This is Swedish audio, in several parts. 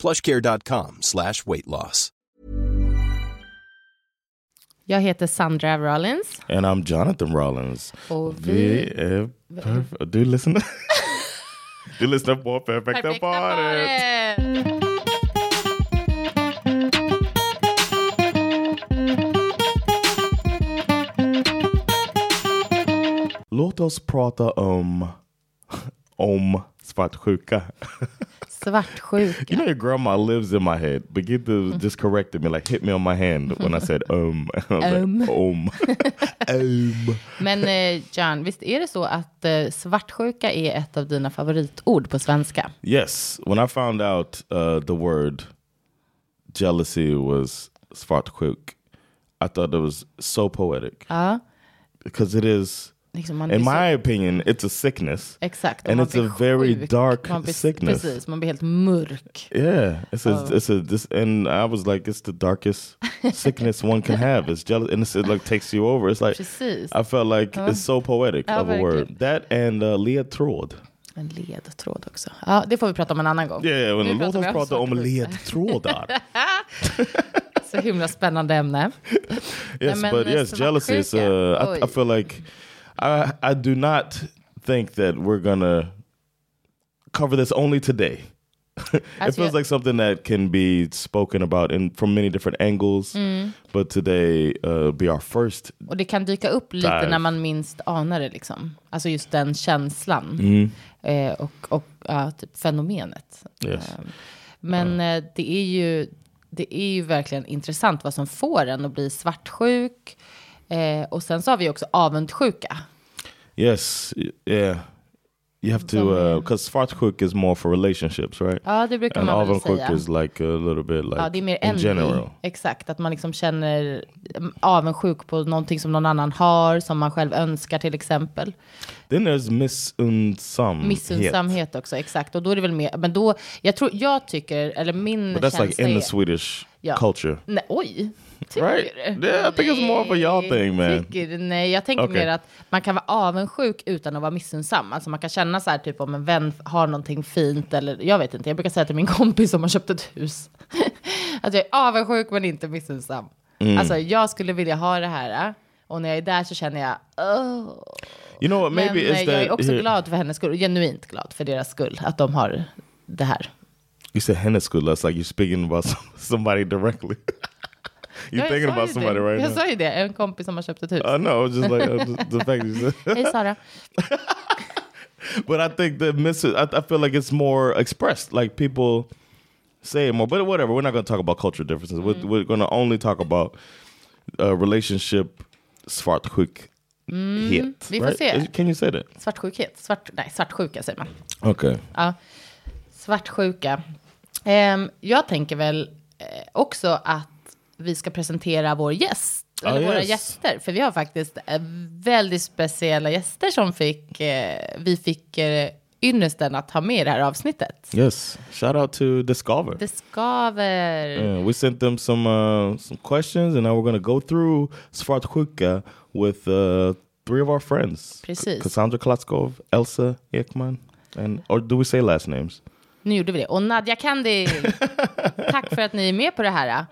plushcare.com slash weight loss. Jag heter Sandra Rollins. And I'm Jonathan Rollins. Och Vi vi... är perf- Du lyssnar Du lyssnar på Perfekta, Perfekta paret. paret! Låt oss prata om om svartsjuka. Svartsjuka. You know your grandma lives in my head. Begin to just corrected me, like hit me on my hand when I said um. I Um. Like, um. um. Men eh, John, visst är det så att eh, svartsjuka är ett av dina favoritord på svenska? Yes, when I found out uh, the word jealousy was svartsjuk, I thought it was so poetic Ja. because it is, Liksom man in my opinion, it's a sickness. Exakt. and it's a very sjuk. dark man blir, sickness. Precis, man blir helt mörk. Yeah, it's a, it's a this, and I was like, it's the darkest sickness one can have. It's jealous, and it's, it like takes you over. It's like Precis. I felt like it's so poetic Ja, of a word. That and uh, ledtråd. En ledtråd också. Ja, det får vi prata om en annan gång. Yeah, When låt oss prata om ledtrådar. Så himla spännande ämne. Yes, men but yes, jealousy is. Uh. I, I feel like I I do not think that we're gonna cover this only today. it feels jag- like something that can be spoken about in from many different angles. Mm. But today uh, be our first. Och det kan dyka upp lite Där. när man minst anar det. Liksom. Alltså just den känslan. Mm. Eh, och och ja, typ fenomenet. Yes. Eh, men eh, det, är ju, det är ju verkligen intressant vad som får en att bli svartsjuk. Eh, och sen så har vi också avundsjuka. Yes, yeah. You have to because svartsjuk is more for relationships, right? Ja, det brukar and man väl säga. is like a little bit like ja, det är mer in envy. general. Exakt, att man liksom känner mm, avundsjuk på någonting som någon annan har, som man själv önskar till exempel. Then there's missunsamhet. Missunnsamhet också, exakt. Och då är det väl mer, men då, jag tror, jag tycker, eller min But that's känsla like in är, the Swedish Ja. culture. Nej, oj! Tycker Right? du? Yeah, I think it's more of a y'all thing, man. Tycker, nej, jag tänker Okay. mer att man kan vara avundsjuk utan att vara missunnsam. Alltså man kan känna så här, typ om en vän har någonting fint eller jag vet inte. Jag brukar säga till min kompis som har köpt ett hus. att jag är avundsjuk men inte missunnsam. Mm. Alltså jag skulle vilja ha det här. äh, Och när jag är där så känner jag, oh. You know what? Maybe Men eh, jag är också here- glad för hennes skull, genuint glad för deras skull, att de har det här. You said hennes school. That's like you're speaking about some, somebody directly. Jag thinking about somebody det. right Jag now. sa ju det, en kompis som har köpt ett hus. I know. Just like uh, the, the fact you said. Hej Sara. but I think the miss. I, I feel like it's more expressed. Like people say it more. But whatever. We're not going to talk about cultural differences. We're, Mm. we're going to only talk about uh, relationship svartsjuk. hit, Mm, vi får se. Can you say that? Svartsjukhet, svart, nej, svartsjuka säger man. Okay. Ja, svartsjuka. Ehm, jag tänker väl eh, också att vi ska presentera vår gäst. Ah, Eller våra yes. gäster. För vi har faktiskt eh, väldigt speciella gäster som fick, eh, vi fick eh, ynnesten att ha med i det här avsnittet. Yes. Shout out to Discover. Det skaver. Yeah, we sent them some uh, some questions, and now we're gonna go through Svartsjuka with uh, three of our friends: Precis. Cassandra Klatskov, Elsa Ekman, and or do we say last names? Nu gjorde vi det. Och Nadja Kandi, tack för att ni är med på det här.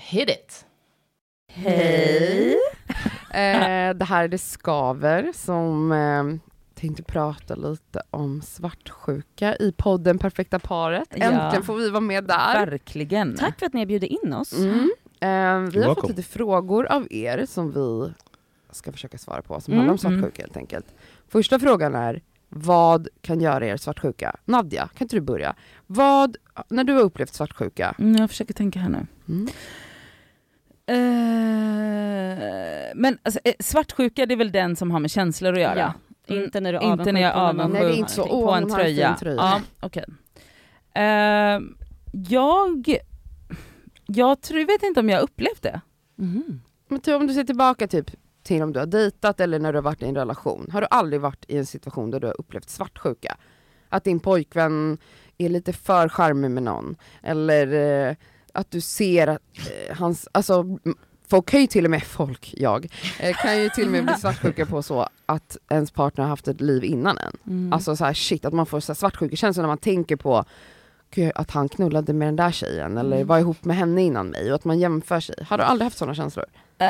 Hit it. Eh, det här är Det Skaver som eh, tänkte prata lite om svartsjuka i podden Perfekta paret. Ja. Äntligen får vi vara med där. Verkligen. Tack för att ni bjöd in oss. Mm. Eh, vi har welcome. fått lite frågor av er som vi ska försöka svara på, som Mm, handlar om svartsjuka helt enkelt. Första frågan är, vad kan göra er svartsjuka? Nadja, kan inte du börja? Vad, när du har upplevt svartsjuka, Mm, jag försöker tänka här nu. Mm. Eh, men alltså, eh, svartsjuka det är väl den som har med känslor att göra? Ja. Mm, Inte när du är Inte när jag är avundsjuk Nej, det är inte så, på åh, en har en tröja. tröja. Ja, okej. Eh, jag, jag tror, vet inte om jag har upplevt det. Men typ om du ser tillbaka typ till om du har dejtat eller när du har varit i en relation. Har du aldrig varit i en situation där du har upplevt svartsjuka? Att din pojkvän är lite för charmig med någon. Eller eh, att du ser att eh, hans, alltså folk kan ju till och med, folk, jag, eh, kan ju till och med bli svartsjuka på så att ens partner har haft ett liv innan en. Alltså så här, shit, att man får så här svartsjukekänslor när man tänker på "Gud, att han knullade med den där tjejen eller var ihop med henne innan mig och att man jämför sig. Har du aldrig haft sådana känslor? Eh,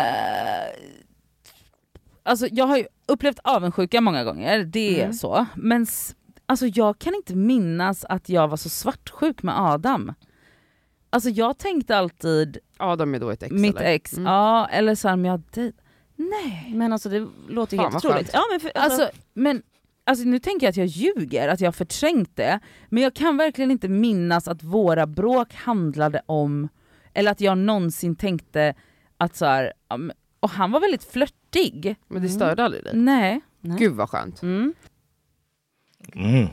alltså jag har ju upplevt avundsjuka många gånger, det är Mm. så. Men alltså jag kan inte minnas att jag var så svartsjuk med Adam. Alltså jag tänkte alltid, Adam är då ett ex mitt eller? ex, Mm. ja eller så här, men jag dej- Nej. Men alltså det låter ju helt otroligt. Ja, men för, alltså, Alltså, men, alltså nu tänker jag att jag ljuger, att jag har förträngt det. Men jag kan verkligen inte minnas att våra bråk handlade om, eller att jag någonsin tänkte att så här, och han var väldigt flörtig. Men det störde aldrig dig? Nej. Nej. Gud vad skönt. mm. Mm.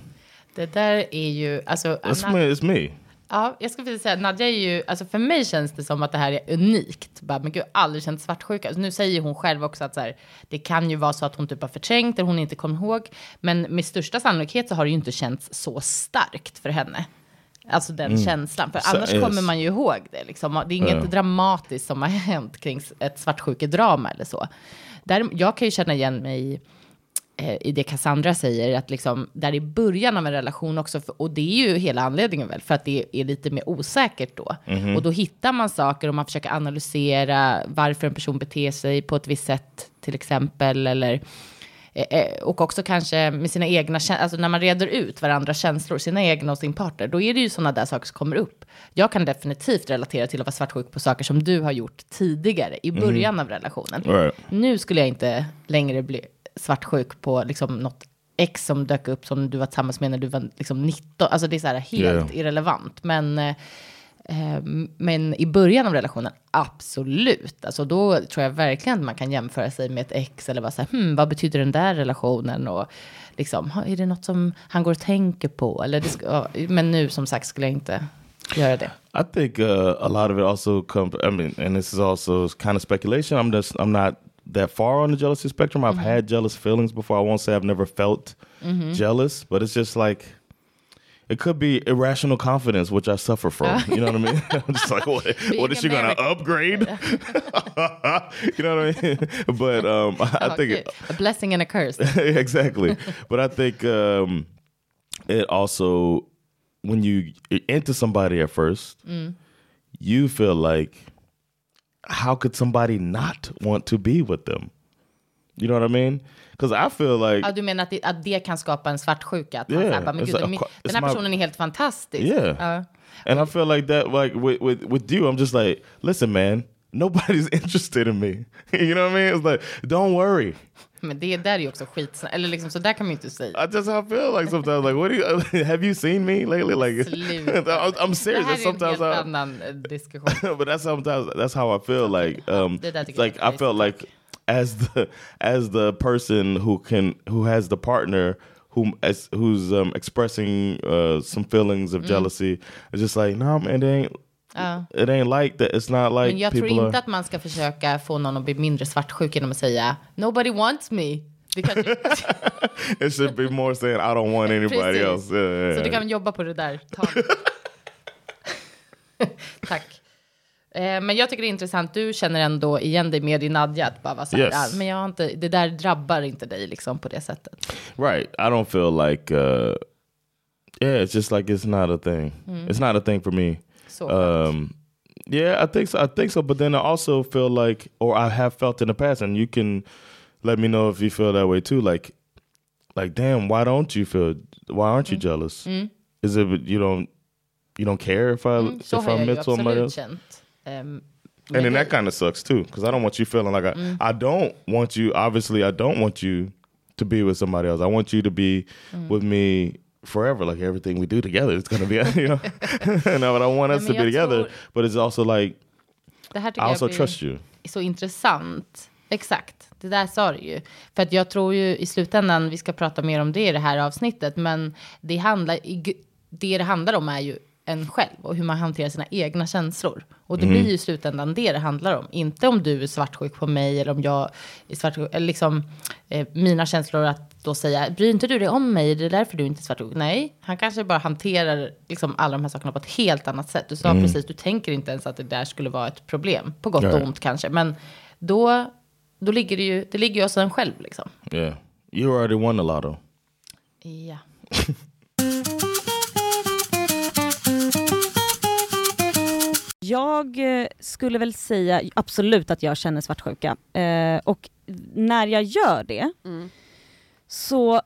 Det där är ju, alltså, It's Anna- me. It's me. Ja, jag ska precis säga, Nadja är ju, alltså för mig känns det som att det här är unikt. Bara, men gud, jag har aldrig känt svartsjuka. Alltså, nu säger hon själv också att så här, det kan ju vara så att hon typ har förträngt eller hon inte kommer ihåg. Men med största sannolikhet så har det ju inte känts så starkt för henne. Alltså den känslan. För annars yes. kommer man ju ihåg det. Liksom. Det är inget Ja. dramatiskt som har hänt kring ett svartsjukedrama eller så. Där, jag kan ju känna igen mig i det Cassandra säger, att liksom, där i början av en relation också, för, och det är ju hela anledningen väl, för att det är lite mer osäkert då. Och då hittar man saker och man försöker analysera varför en person beter sig på ett visst sätt, till exempel, eller eh, eh, och också kanske med sina egna alltså när man reder ut varandras känslor, sina egna och sin partner, då är det ju sådana där saker som kommer upp. Jag kan definitivt relatera till att vara svartsjuk på saker som du har gjort tidigare, i början av relationen. Right. Nu skulle jag inte längre bli svartsjuk på liksom något ex som dök upp som du var tillsammans med när du var liksom 19. Alltså det är så här helt Yeah. irrelevant. Men, eh, eh, men i början av relationen, absolut. Alltså då tror jag verkligen att man kan jämföra sig med ett ex eller vara så här, hmm, vad betyder den där relationen? Och liksom, "Ha, är det något som han går och tänker på? Eller ska, men nu som sagt skulle jag inte göra det. I think uh, a lot of it also comes. I mean, and this is also kind of speculation. I'm just I'm not that far on the jealousy spectrum. I've had jealous feelings before. I won't say I've never felt jealous, but it's just like it could be irrational confidence, which I suffer from. you know what I mean? I'm just like, what? What is she gonna upgrade? you know what I mean? But um, I, I think it, A blessing and a curse. exactly. but I think um, it also, when you enter somebody at first, you feel like, how could somebody not want to be with them? You know what I mean? Because I feel like, Ja, du menar att det, att det kan skapa en svartsjuka? Att Yeah, bara, men gud, a- den, här my- personen är helt fantastisk. Yeah. Ja. and I feel like that, like with, with with you, I'm just like, listen, man, nobody's interested in me. you know what I mean? It's like, don't worry. Men det där är ju också skit. Eller liksom, så där kan man ju inte säga. I just I feel like sometimes like what you have you seen me lately like. I'm, I'm Det serious här är en sometimes helt I, annan eh, diskussion. but that's sometimes that's how I feel like um Det like I felt like as the as the person who can who has the partner who as who's um expressing uh some feelings Mm. of jealousy it's just like no man it ain't Ja. it ain't like that it's not like Men jag tror inte are att man ska försöka få någon att bli mindre svartsjuk genom att säga nobody wants me. Kanske, it should be more saying I don't want anybody Precis. else yeah, Så du kan jobba på det där. Tack. Eh, Men jag tycker det är intressant, du känner ändå igen dig med i Nadja, att bara vara så här, Yes. "Ah, men jag har inte, det där drabbar inte dig liksom på det sättet. Right. I don't feel like uh yeah, it's just like it's not a thing. It's not a thing for me. Så. Um yeah, I think so. I think so, but then I also feel like or I have felt in the past and you can let me know if you feel that way too like like damn, why don't you feel why aren't you jealous? Is it you don't you don't care if I Mm, if I met somebody else? känt. Ehm, And then that kind of sucks too, because I don't want you feeling like I, I don't want you. Obviously, I don't want you to be with somebody else. I want you to be with me forever. Like everything we do together, it's gonna be, you know. no, but I want us to be together. tror- But it's also like det här I also trust you. så intressant. Exakt, det där sa du ju. För att jag tror ju i slutändan, vi ska prata mer om det i det här avsnittet, men det handlar, det det handlar om är ju en själv och hur man hanterar sina egna känslor. Och det Mm. blir ju i slutändan det det handlar om. Inte om du är svartsjuk på mig eller om jag är svartsjuk. Eller liksom eh, mina känslor att då säga, bryr inte du dig om mig? Det är därför du inte är svartsjuk. Nej, han kanske bara hanterar liksom alla de här sakerna på ett helt annat sätt. Du sa precis, du tänker inte ens att det där skulle vara ett problem. På gott och Nej. ont kanske. Men då, då ligger det ju, det ligger ju hos en själv liksom. Yeah. You already won the lotto. Ja. Jag eh, skulle väl säga absolut att jag känner svartsjuka. Eh, och när jag gör det så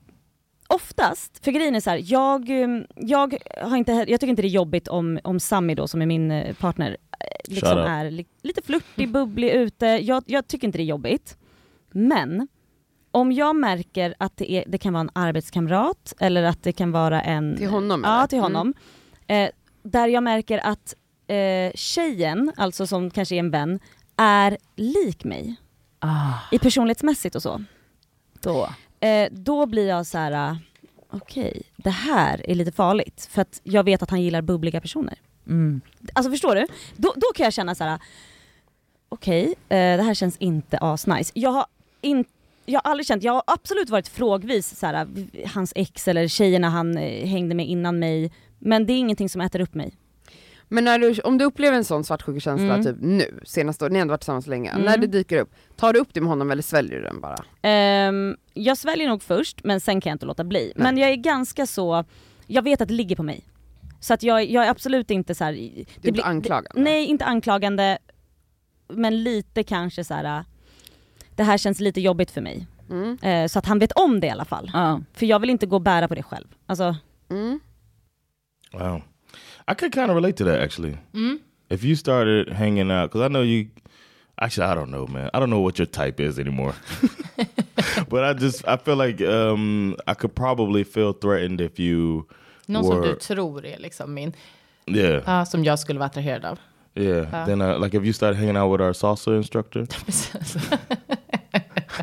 oftast, för grejen är så här, jag, eh, jag, har inte, jag tycker inte det är jobbigt om, om Sami då som är min eh, partner eh, liksom är li, lite flörtig, bubblig ute. Jag, jag tycker inte det är jobbigt. Men om jag märker att det, är, det kan vara en arbetskamrat eller att det kan vara en... Till honom, Ja, eller? till honom. Eh, där jag märker att eh, tjejen, alltså som kanske är en vän, är lik mig. Ah, I personlighetsmässigt och så. då. Eh, då blir jag så här. ah, okej, det här är lite farligt. För att jag vet att han gillar bubbliga personer. Mm. Alltså förstår du? Då, då kan jag känna så här. okej, eh, det här känns inte asnice. Jag har, in, jag har aldrig känt, jag har absolut varit frågvis så här, hans ex eller tjejerna han eh, hängde med innan mig. Men det är ingenting som äter upp mig. Men när du, om du upplever en sån svartsjukekänsla Mm. typ nu, senaste året, ni har ändå varit tillsammans länge, Mm. när det dyker upp, tar du upp det med honom eller sväljer du den bara? Ehm, jag sväljer nog först men sen kan jag inte låta bli. Men jag är ganska så, jag vet att det ligger på mig. Så att jag, jag är absolut inte så här. Du är det inte anklagande? Nej inte anklagande, men lite kanske så här. det här känns lite jobbigt för mig. Mm. Eh, så att han vet om det i alla fall. Ja. För jag vill inte gå och bära på det själv. Alltså, Mm. Wow. I could kind of relate to that actually. Mm. If you started hanging out, because I know you. Actually, I don't know, man. I don't know what your type is anymore. but I just I feel like um, I could probably feel threatened if you Någon som were du tror är liksom min, yeah ja, som jag skulle vara attraherad av. yeah. Then uh, like if you started hanging out with our salsa instructor.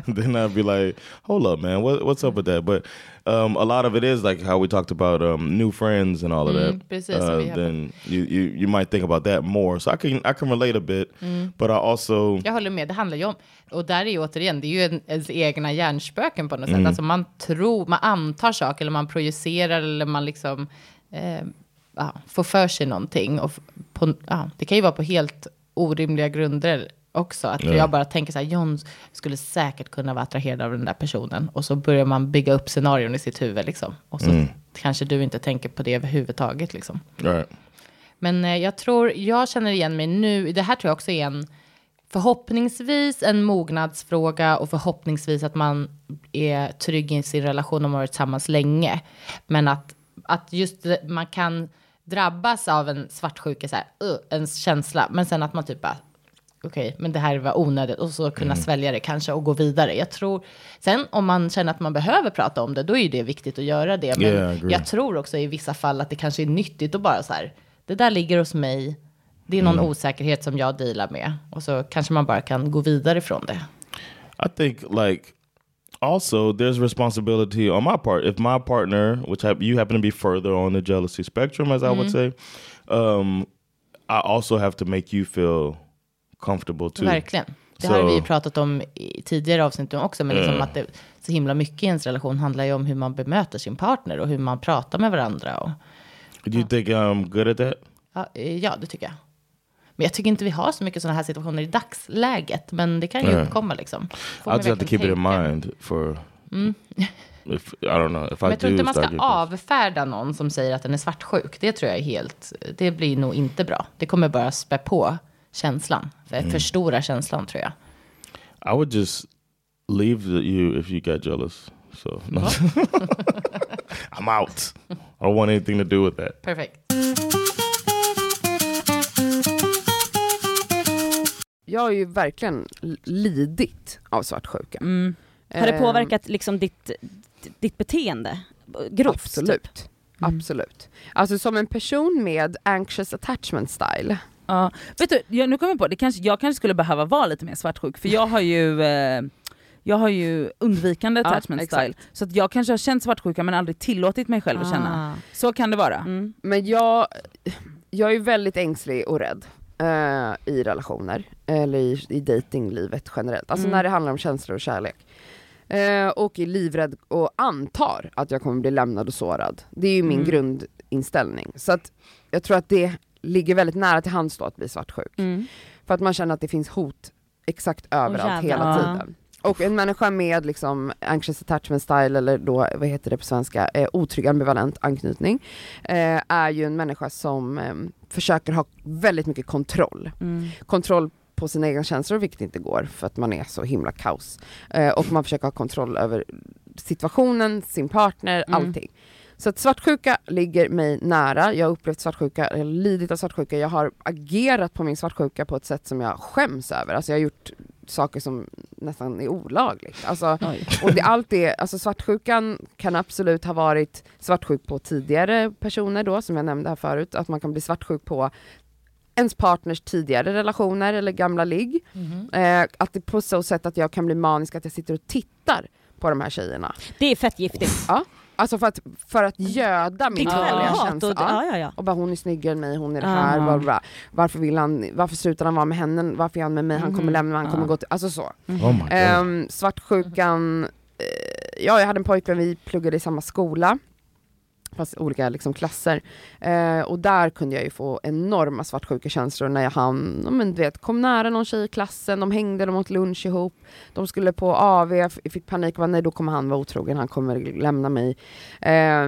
then I'd be like, hold up, man, what, what's up with that? But um, a lot of it is like how we talked about um, new friends and all of Mm, that. precis, Uh, then you, you you might think about that more. So I can I can relate a bit, Mm. but I also Jag håller med, det handlar ju om, och där är ju återigen, det är ju en, ens egna hjärnspöken på något Mm. sätt. Alltså man tror, man antar saker, eller man projicerar, eller man liksom eh, ja, får för sig någonting. Och på, ja, det kan ju vara på helt orimliga grunder också. Att Ja. jag bara tänker så här, John skulle säkert kunna vara attraherad av den där personen. Och så börjar man bygga upp scenarion i sitt huvud liksom. Och så kanske du inte tänker på det överhuvudtaget liksom. right. Men eh, jag tror, jag känner igen mig nu, det här tror jag också är en förhoppningsvis en mognadsfråga och förhoppningsvis att man är trygg i sin relation och har varit tillsammans länge. Men att, att just man kan drabbas av en svartsjuka, så här, uh, en känsla, men sen att man typ bara, okej, men det här var onödigt och så kunna svälja det kanske och gå vidare. Jag tror, sen om man känner att man behöver prata om det, då är ju det viktigt att göra det. Men Yeah, I jag tror också i vissa fall att det kanske är nyttigt att bara så här, det där ligger hos mig, det är någon osäkerhet som jag dealar med. Och så kanske man bara kan gå vidare från det. I think like also there's responsibility on my part. If my partner, which hap- you happen to be further on the jealousy spectrum, as I would say, um, I also have to make you feel comfortable too. Verkligen. Det Så- har vi ju pratat om i tidigare avsnitt också, men liksom Mm. att det så himla mycket i ens relation handlar ju om hur man bemöter sin partner och hur man pratar med varandra. Och, Do you think I'm good at that? ja, eh, ja, det tycker jag. Men jag tycker inte vi har så mycket sådana här situationer i dagsläget, men det kan ju Nej. uppkomma liksom. Får I'll just have to keep verkligen it in tänka. mind for if I don't know if Men I jag tror inte man ska avfärda någon som säger att den är svartsjuk. Det tror jag är helt, det blir nog inte bra. Det kommer bara spä på känslan, för, Mm. förstora känslan tror jag. I would just leave you if you got jealous. So no. I'm out. I don't want anything to do with that. Perfekt. Jag har ju verkligen lidit av svartsjuka. Mm. har det Ehm, påverkat liksom ditt, ditt beteende? Grovt? typ? Absolut. Absolut. Alltså som en person med anxious attachment style. Ja. Vet du, jag, nu kommer jag på, det kanske, jag kanske skulle behöva vara lite mer svartsjuk för jag har ju eh, jag har ju undvikande Ja, attachment exakt. style. Så att jag kanske har känt svartsjuka men aldrig tillåtit mig själv att känna. Ah. Så kan det vara. Mm. Men jag, jag är väldigt ängslig och rädd eh, i relationer, eller i, i datinglivet generellt. Alltså Mm. när det handlar om känslor och kärlek. Eh, och är livrädd och antar att jag kommer bli lämnad och sårad. Det är ju min Mm. grundinställning. Så att jag tror att det ligger väldigt nära till hands då att bli svartsjuk. Mm. För att man känner att det finns hot exakt överallt jävlar. hela tiden. Och en människa med liksom anxious attachment style eller då, vad heter det på svenska, eh, otrygg ambivalent anknytning eh, är ju en människa som eh, försöker ha väldigt mycket kontroll. Mm. Kontroll på sina egna känslor vilket inte går för att man är så himla kaos. Eh, och man försöker ha kontroll över situationen, sin partner, Mm. allting. Så att svartsjuka ligger mig nära, jag har upplevt svartsjuka, jag har lidit av svartsjuka, jag har agerat på min svartsjuka på ett sätt som jag skäms över. Alltså jag har gjort saker som nästan är olagligt. Alltså, Oj. och det, allt det, alltså svartsjukan kan absolut ha varit svartsjuk på tidigare personer då, som jag nämnde här förut, att man kan bli svartsjuk på ens partners tidigare relationer eller gamla ligg. Mhm. Eh, att det på så sätt att jag kan bli manisk, att jag sitter och tittar på de här tjejerna. Det är fett giftigt. Alltså för att, för att göda min dåliga känsla. Och, ja, ja, ja. Och bara hon är snyggare än mig, hon är det här, bla, bla, bla. Varför vill han, varför slutar han vara med henne, varför är han med mig, han kommer Mhm. lämna mig, han kommer gå till, alltså så. Oh my god. Ehm, svartsjukan, eh, ja jag hade en pojkvän, vi pluggade i samma skola, fast olika liksom, klasser. Eh, och där kunde jag ju få enorma svartsjuka känslor när jag hann, ja, men, du vet, kom nära någon tjej i klassen, de hängde, de åt lunch ihop, de skulle på AV, jag fick panik, och bara, nej då kommer han vara otrogen, han kommer lämna mig. Eh,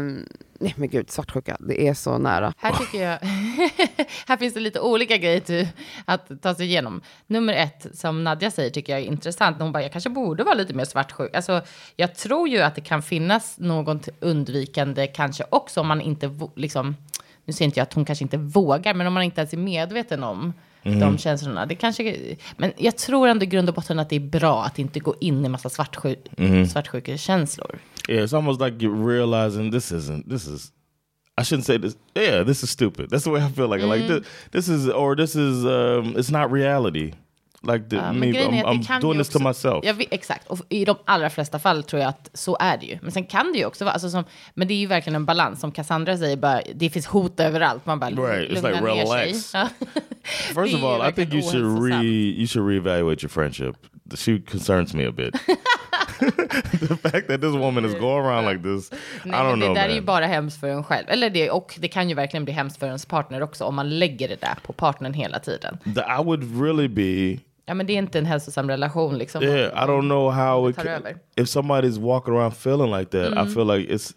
nej men gud, svartsjuka, det är så nära. Här tycker jag, här finns det lite olika grejer till att ta sig igenom. Nummer ett, som Nadja säger, tycker jag är intressant. Hon bara, jag kanske borde vara lite mer svartsjuk. Alltså, jag tror ju att det kan finnas något undvikande kanske också om man inte, liksom, nu säger inte jag att hon kanske inte vågar, men om man inte ens är medveten om de känslorna. Det kanske, men jag tror ändå i grund och botten att det är bra att inte gå in i massa svartsjuk, svartsjukekänslor. Yeah, it's almost like you're realizing this isn't this is I shouldn't say this. Yeah, this is stupid. That's the way I feel like. Like this, this is or this is um it's not reality. Like the, grejen är I'm, I'm doing ju this to också- myself. Ja, vi, exakt, och i de allra flesta fall tror jag att så är det ju. Men sen kan det ju också vara, alltså som, men det är ju verkligen en balans. Som Cassandra säger, bara, det finns hot överallt. Man bara Right, it's lugna like ner relax. sig. First of är all, I think you should re you should reevaluate your friendship. She concerns me a bit. the fact that this woman is going around like this, Nej, I don't men det know, där är man. ju bara hemskt för en själv. Eller det, och det kan ju verkligen bli hemskt för ens partner också om man lägger det där på partnern hela tiden. The- I would really be Ja, men det är inte en hälsosam relation liksom. Yeah, I don't know how it can, if somebody's walking around feeling like that. Mm-hmm. I feel like it's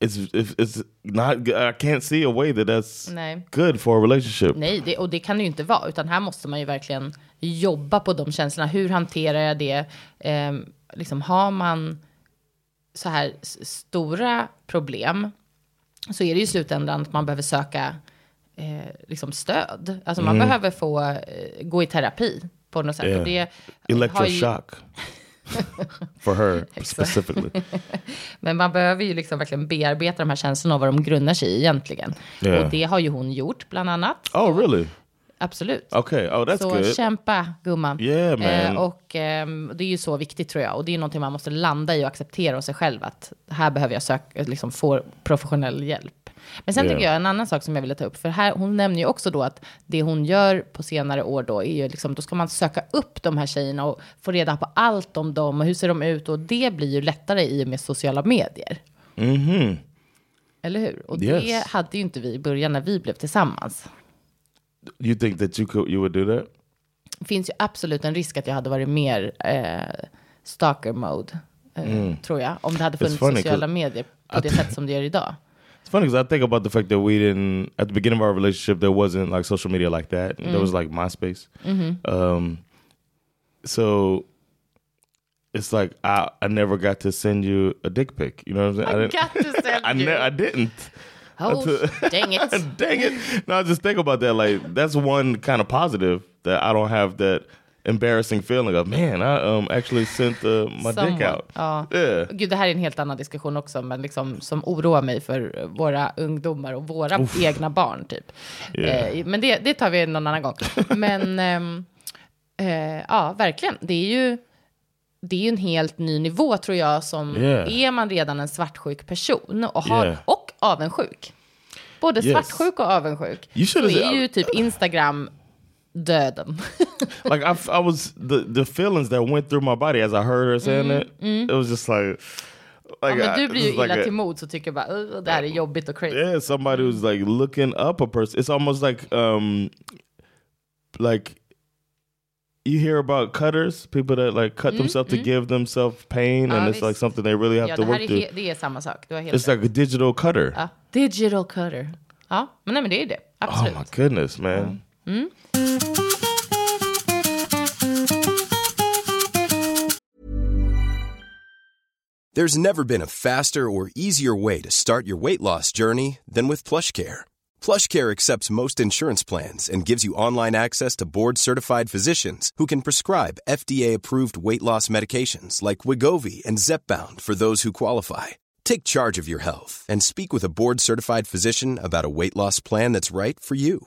it's it's not. I can't see a way that that's Nej. good for a relationship. Nej, det, och det kan det ju inte vara, utan här måste man ju verkligen jobba på de känslorna. Hur hanterar jag det? Ehm, liksom, har man så här stora problem så är det ju i slutändan att man behöver söka eh, liksom stöd. Alltså man behöver få eh, gå i terapi på något sätt. Yeah. Det Electroshock for her specifically. men man behöver ju liksom verkligen bearbeta de här känslorna och vad de grundar sig i egentligen. Yeah. Och det har ju hon gjort bland annat. Oh, really? Absolut. Okay. Oh, that's så good. kämpa gumman. Yeah, man. Eh, och ehm, det är ju så viktigt tror jag. Och det är någonting man måste landa i och acceptera hos sig själv. Att här behöver jag söka, liksom få professionell hjälp. Men sen tycker jag en annan sak som jag ville ta upp. För här, hon nämner ju också då att det hon gör på senare år då är ju liksom, då ska man söka upp de här tjejerna och få reda på allt om dem och hur ser de ut. Och det blir ju lättare i och med sociala medier. Mm-hmm. Eller hur? Och det Yes. hade ju inte vi i början när vi blev tillsammans. You think that you could you would do that? Det finns ju absolut en risk att jag hade varit mer eh, stalker mode, eh, tror jag. Om det hade funnits funny, sociala medier på det sätt som det gör idag. It's funny because I think about the fact that we didn't at the beginning of our relationship there wasn't like social media like that. There was like MySpace. Um, so it's like I I never got to send you a dick pic. You know what I'm saying? I got to send I, ne- I didn't. Oh, dang it. Dang it! No, I just think about that. Like that's one kind of positive that I don't have that embarrassing feeling of man. I um actually sent uh, my dick Someone. out. Ja. Yeah. Gud, det här är en helt annan diskussion också, men liksom, som oroar mig för våra ungdomar och våra egna barn. typ. Yeah. Eh, men det, det tar vi någon annan gång. Men ehm, eh, ja, verkligen. Det är ju det är ju en helt ny nivå tror jag som Yeah. är man redan en svartsjuk person och, har, Yeah. och avundsjuk. Både Yes. svartsjuk och avundsjuk. Så should've- är ju typ Instagram döden. like I, I was the the feelings that went through my body as I heard her saying it. It was just like, Mm, ja, like men du blir ju illa like a- till mod så tycker bara "Ugh, det här är jobbigt och crazy. yeah, somebody who's like looking up a person. It's almost like um, like you hear about cutters, people that like cut themselves to give themselves pain, Ja, and it's visst. like something they really have Ja, to work är, through. det är samma sak. Du har helt It's rätt. like a digital cutter. Ja. Digital cutter. Ja, men nej men det är det. Oh my goodness, man. Hmm? There's never been a faster or easier way to start your weight loss journey than with PlushCare. PlushCare accepts most insurance plans and gives you online access to board-certified physicians who can prescribe FDA-approved weight loss medications like Wigovi and Zepbound for those who qualify. Take charge of your health and speak with a board-certified physician about a weight loss plan that's right for you.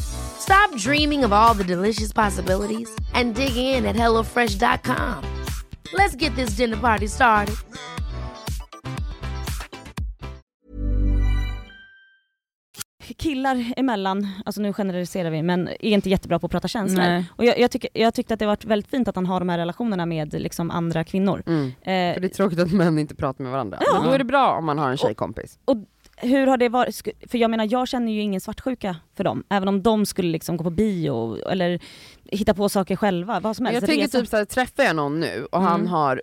Stop dreaming of all the delicious possibilities and dig in at HelloFresh.com. Let's get this dinner party started. killar emellan, alltså nu generaliserar vi, men är inte jättebra på att prata känslor. Nej. Och jag, jag, tycker, jag tyckte att det har varit väldigt fint att han har de här relationerna med liksom, andra kvinnor. Mm. Eh, För det är tråkigt att män inte pratar med varandra. Ja. Men då är det bra om man har en tjejkompis. och hur har det varit? För jag menar, jag känner ju ingen svartsjuka för dem. Även om de skulle liksom gå på bio eller hitta på saker själva, vad som helst. Jag tänker typ såhär, träffar jag någon nu och han Mm. har,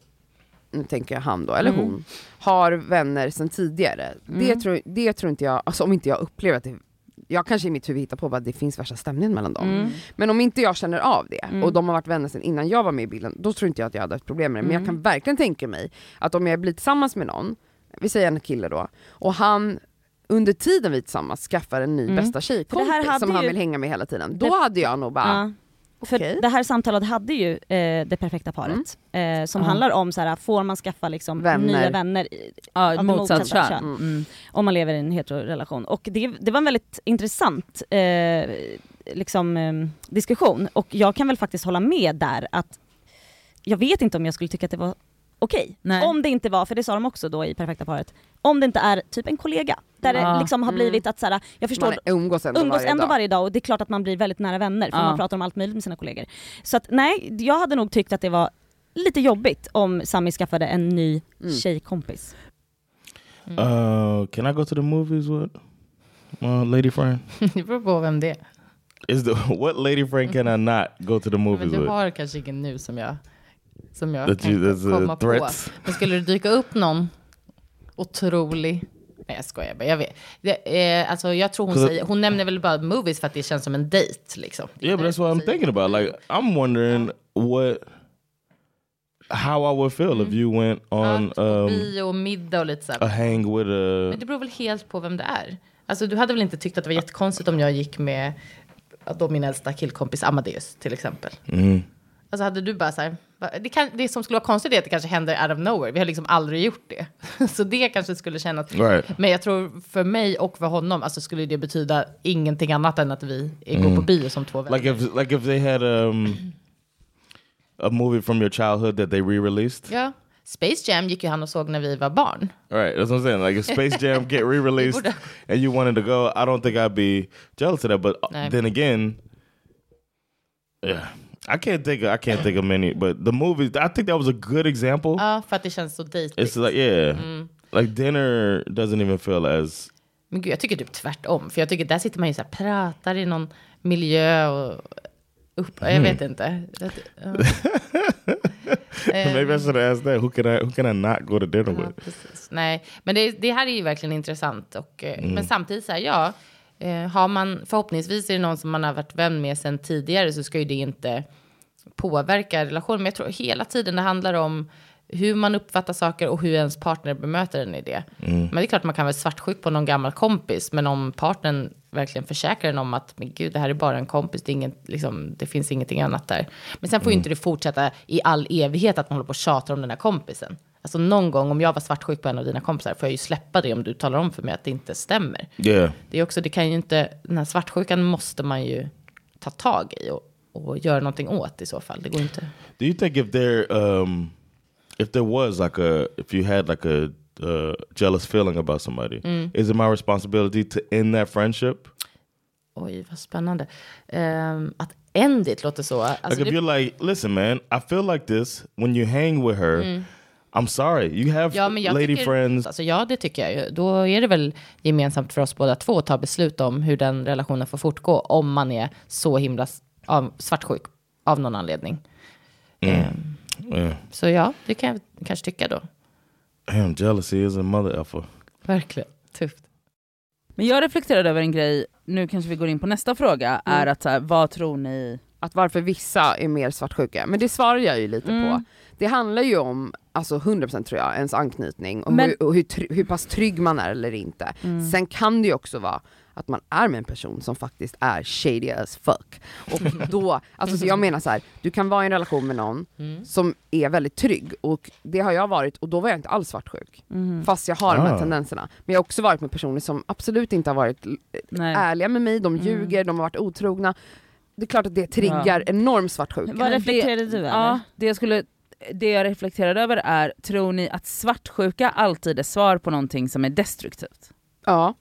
nu tänker jag han då, eller Mm. hon, har vänner sedan tidigare. Det, Mm. tror, det tror inte jag, alltså om inte jag upplever att det jag kanske i mitt huvud hittar på att det finns värsta stämningen mellan dem. Mm. Men om inte jag känner av det, Mm. och de har varit vänner sedan innan jag var med i bilden, då tror inte jag att jag hade haft problem med det. Men jag Mm. kan verkligen tänka mig att om jag blir tillsammans med någon, vi säger en kille då, och han under tiden vi tillsammans skaffar en ny Mm. bästa tjejkompis som han ju- vill hänga med hela tiden, då Det- hade jag nog bara, Ja. För okej. det här samtalet hade ju eh, det perfekta paret. Eh, som Ja. handlar om så här, får man skaffa liksom Vänner. nya vänner i- Ja, av motsatt kön. kön. Mm. om man lever i en heterorelation. Och det, det var en väldigt intressant eh, liksom, eh, diskussion och jag kan väl faktiskt hålla med där att jag vet inte om jag skulle tycka att det var okej. Nej. Om det inte var, för det sa de också då i perfekta paret, om det inte är typ en kollega. Där Ja. det liksom har Mm. blivit att så här, jag förstår, man umgås ändå umgås varje ändå dag. varje dag och det är klart att man blir väldigt nära vänner för Ja. man pratar om allt möjligt med sina kollegor. Så att nej, jag hade nog tyckt att det var lite jobbigt om Sami skaffade en ny Mm. tjejkompis. Uh, can I go to the movies with my lady friend? det beror på vem det är. Is the what lady friend can I not go to the movies du with? har kanske ingen nu som jag, som jag That kan you, that's komma på. Men skulle det dyka upp någon otrolig Nej jag skojar bara, jag vet. Det, är, alltså, jag tror hon säger, hon nämner väl bara movies för att det känns som en dejt liksom. Yeah, but that's what I'm thinking about. Like, I'm wondering what, how I would feel if you went Ja, on på um, bio middag och lite så här. a hang with a. Men det beror väl helt på vem det är. Alltså du hade väl inte tyckt att det var jättekonstigt om jag gick med ja, då min äldsta killkompis Amadeus till exempel. Mm. Alltså hade du bara så här, det, kan, det som skulle vara konstigt är att det kanske händer out of nowhere. Vi har liksom aldrig gjort det. Så det kanske skulle kännas... Right. Men jag tror för mig och för honom alltså skulle det betyda ingenting annat än att vi Mm. går på bio som två vänner. Like if like if they had um a movie from your childhood that they re-released. Ja. Space Jam gick ju han och såg när vi var barn. Right, that's what I'm saying. Like if Space Jam get re-released and you wanted to go, I don't think I'd be jealous of that. But uh, Nej. then again, yeah, I can't think. Of, I can't think of many. But the movies, I think that was a good example. Ja, för att det känns så dejtigt. It's like yeah, like dinner doesn't even feel as Men gud, jag tycker typ tvärtom. För jag tycker där sitter man ju så här, pratar i någon miljö och upp, jag vet inte. Det- ja. Maybe I should asked that. Who can I who can I not go to dinner Ja, with? precis. Nej, men det, det här är ju verkligen intressant. Och, eh, Men samtidigt så här, ja, eh, har man, förhoppningsvis är det någon som man har varit vän med sedan tidigare så ska ju det inte påverka relationen. Men jag tror hela tiden det handlar om hur man uppfattar saker och hur ens partner bemöter en i det. Men det är klart man kan vara svartsjuk på någon gammal kompis, men om partnern verkligen försäkrar en om att men gud, det här är bara en kompis, det, är ingen, liksom, det finns ingenting annat där. Men sen får ju inte det fortsätta i all evighet att man håller på och tjatar om den här kompisen. Alltså någon gång om jag var svartsjuk på en av dina kompisar får jag ju släppa det om du talar om för mig att det inte stämmer. Yeah. Det är också, det kan ju inte, den här svartsjukan måste man ju ta tag i och, och göra någonting åt i så fall. Det går inte. Do you think if there um if there was like a if you had like a uh, jealous feeling about somebody, is it my responsibility to end that friendship? Oj, vad spännande. Ehm, att end it låter så. Alltså, Like if det, you're like, listen, man, I feel like this when you hang with her. I'm sorry, you have ja, men jag lady tycker, friends. Alltså, ja, det tycker jag ju. Då är det väl gemensamt för oss båda två att ta beslut om hur den relationen får fortgå om man är så himla av, svartsjuk av någon anledning. Ehm, Yeah. så ja, det kan jag kanske tycka då. Damn, jealousy is a mother effer. Verkligen. Tufft. Men jag reflekterade över en grej, nu kanske vi går in på nästa fråga, är att så här, vad tror ni? Att varför vissa är mer svartsjuka. Men det svarar jag ju lite på. Mm. Det handlar ju om, alltså 100% tror jag, ens anknytning och, Men- hur, och hur, hur pass trygg man är eller inte. Mm. Sen kan det ju också vara att man är med en person som faktiskt är shady as fuck. Och då, alltså så jag menar så här, du kan vara i en relation med någon Mm. som är väldigt trygg och det har jag varit och då var jag inte alls svartsjuk. Mm. Fast jag har de här Ah. tendenserna. Men jag har också varit med personer som absolut inte har varit Nej. ärliga med mig, de Mm. ljuger, de har varit otrogna. Det är klart att det triggar enorm svartsjuka. Vad reflekterade du över? Ja, det jag, skulle, det jag reflekterade över är, tror ni att svartsjuka alltid är svar på någonting som är destruktivt? Ja.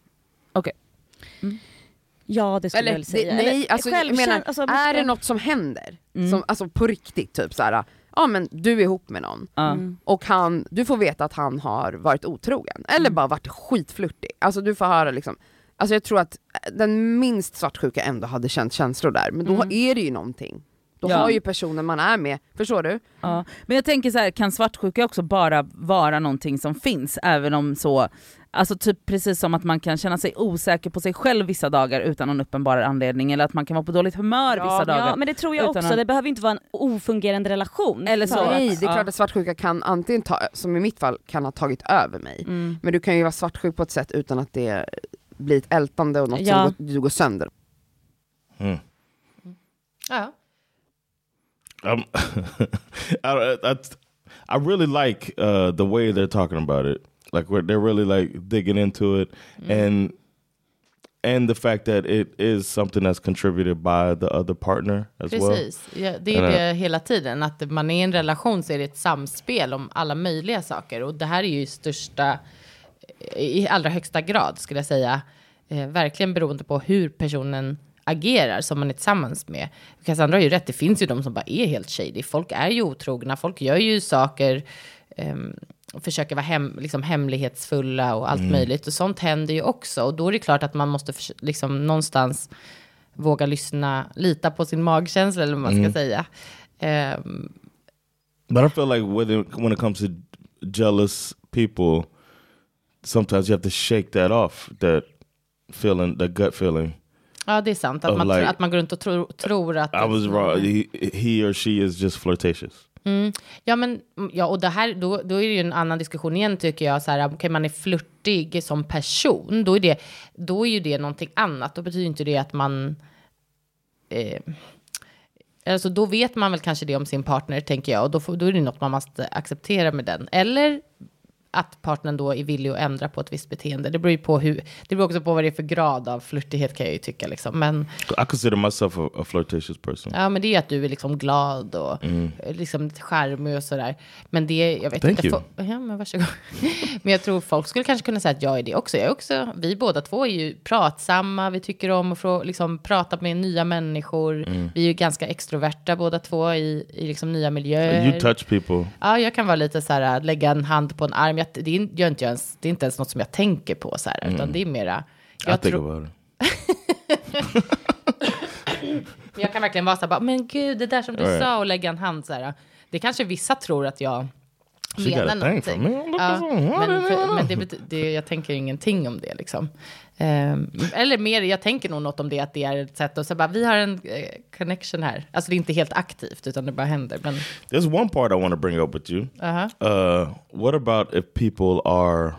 Ja, det skulle Eller, jag väl säga. det, nej, Eller, alltså, jag självkän- menar, alltså, är det något som händer, Mm. som, alltså på riktigt, typ såhär, ja men du är ihop med någon. Mm. och han, du får veta att han har varit otrogen, eller Mm. bara varit skitflörtig. Alltså du får höra liksom, alltså jag tror att den minst svartsjuka ändå hade känt känslor där, men då Mm. är det ju någonting. Då Ja. har ju personen man är med, förstår du? Ja. Men jag tänker så här, kan svartsjuka också bara vara någonting som finns, även om så, alltså typ precis som att man kan känna sig osäker på sig själv vissa dagar utan någon uppenbar anledning, eller att man kan vara på dåligt humör Ja, vissa dagar. Ja, men det tror jag också. att- Det behöver inte vara en ofungerande relation. Eller så. att- Nej, det är Ja. klart att svartsjuka kan antingen ta, som i mitt fall, kan ha tagit över mig. Mm. Men du kan ju vara svartsjuk på ett sätt utan att det blir ett ältande och något Ja. som går, du går sönder. Hmm. Ja. Um, I, I, I really like uh, the way they're talking about it. Like where they're really like digging into it, and and the fact that it is something that's contributed by the other partner as well. Precis, ja, det är det hela tiden. Att man är i en relation så är det ett samspel om alla möjliga saker. Och det här är ju i största, i allra högsta grad skulle jag säga, eh, verkligen beroende på hur personen agerar som man är tillsammans med. Cassandra har ju rätt, det finns ju de som bara är helt shady. Folk är ju otrogna, folk gör ju saker, och försöker vara hem, liksom hemlighetsfulla och allt möjligt. Och sånt händer ju också. Och då är det klart att man måste liksom någonstans våga lyssna, lita på sin magkänsla eller vad man ska säga. Ehm, But I feel like when it, when it comes to jealous people, sometimes you have to shake that off, that feeling, that gut feeling. Ja, det är sant. Att, man, like- att man går runt och tror, tror att... I was wrong. He, he or she is just flirtatious. Mm. Ja, men ja, och det här, då, då är det ju en annan diskussion igen tycker jag. Så här, okay, man är flörtig som person, då är, det, då är ju det någonting annat. Då betyder inte det att man... Eh, alltså då vet man väl kanske det om sin partner, tänker jag. Och då, får, då är det något man måste acceptera med den. Eller att partnern då är villig att ändra på ett visst beteende. Det beror ju på hur, det beror också på vad det är för grad av flörtighet kan jag ju tycka liksom. Men I consider myself a, a flirtatious person. Ja, men det är ju att du är liksom glad och Mm. liksom charmig och sådär. Men det, jag vet Thank inte. you. Ja, men varsågod. men jag tror folk skulle kanske kunna säga att jag är det också. Jag är också. Vi båda två är ju pratsamma. Vi tycker om att liksom, prata med nya människor. Mm. Vi är ju ganska extroverta båda två i, i liksom nya miljöer. You touch people. Ja, jag kan vara lite så här, lägga en hand på en arm. Jag, det, är, gör inte jag ens, det är inte ens något som jag tänker på så här, utan det är mera... Mm. Jag, think tror- jag kan verkligen vara så här, bara, men gud, det där som du Right. sa och lägga en hand så här. Det kanske vissa tror att jag menar någonting. Ja, men för, men det, det, jag tänker ingenting om det liksom. Ehm, eller mer, jag tänker nog något om det, att det är ett sätt att säga vi har en eh, connection här. Alltså det är inte helt aktivt, utan det bara händer. Men, There's one part I want to bring up with you. uh Uh, what about if people are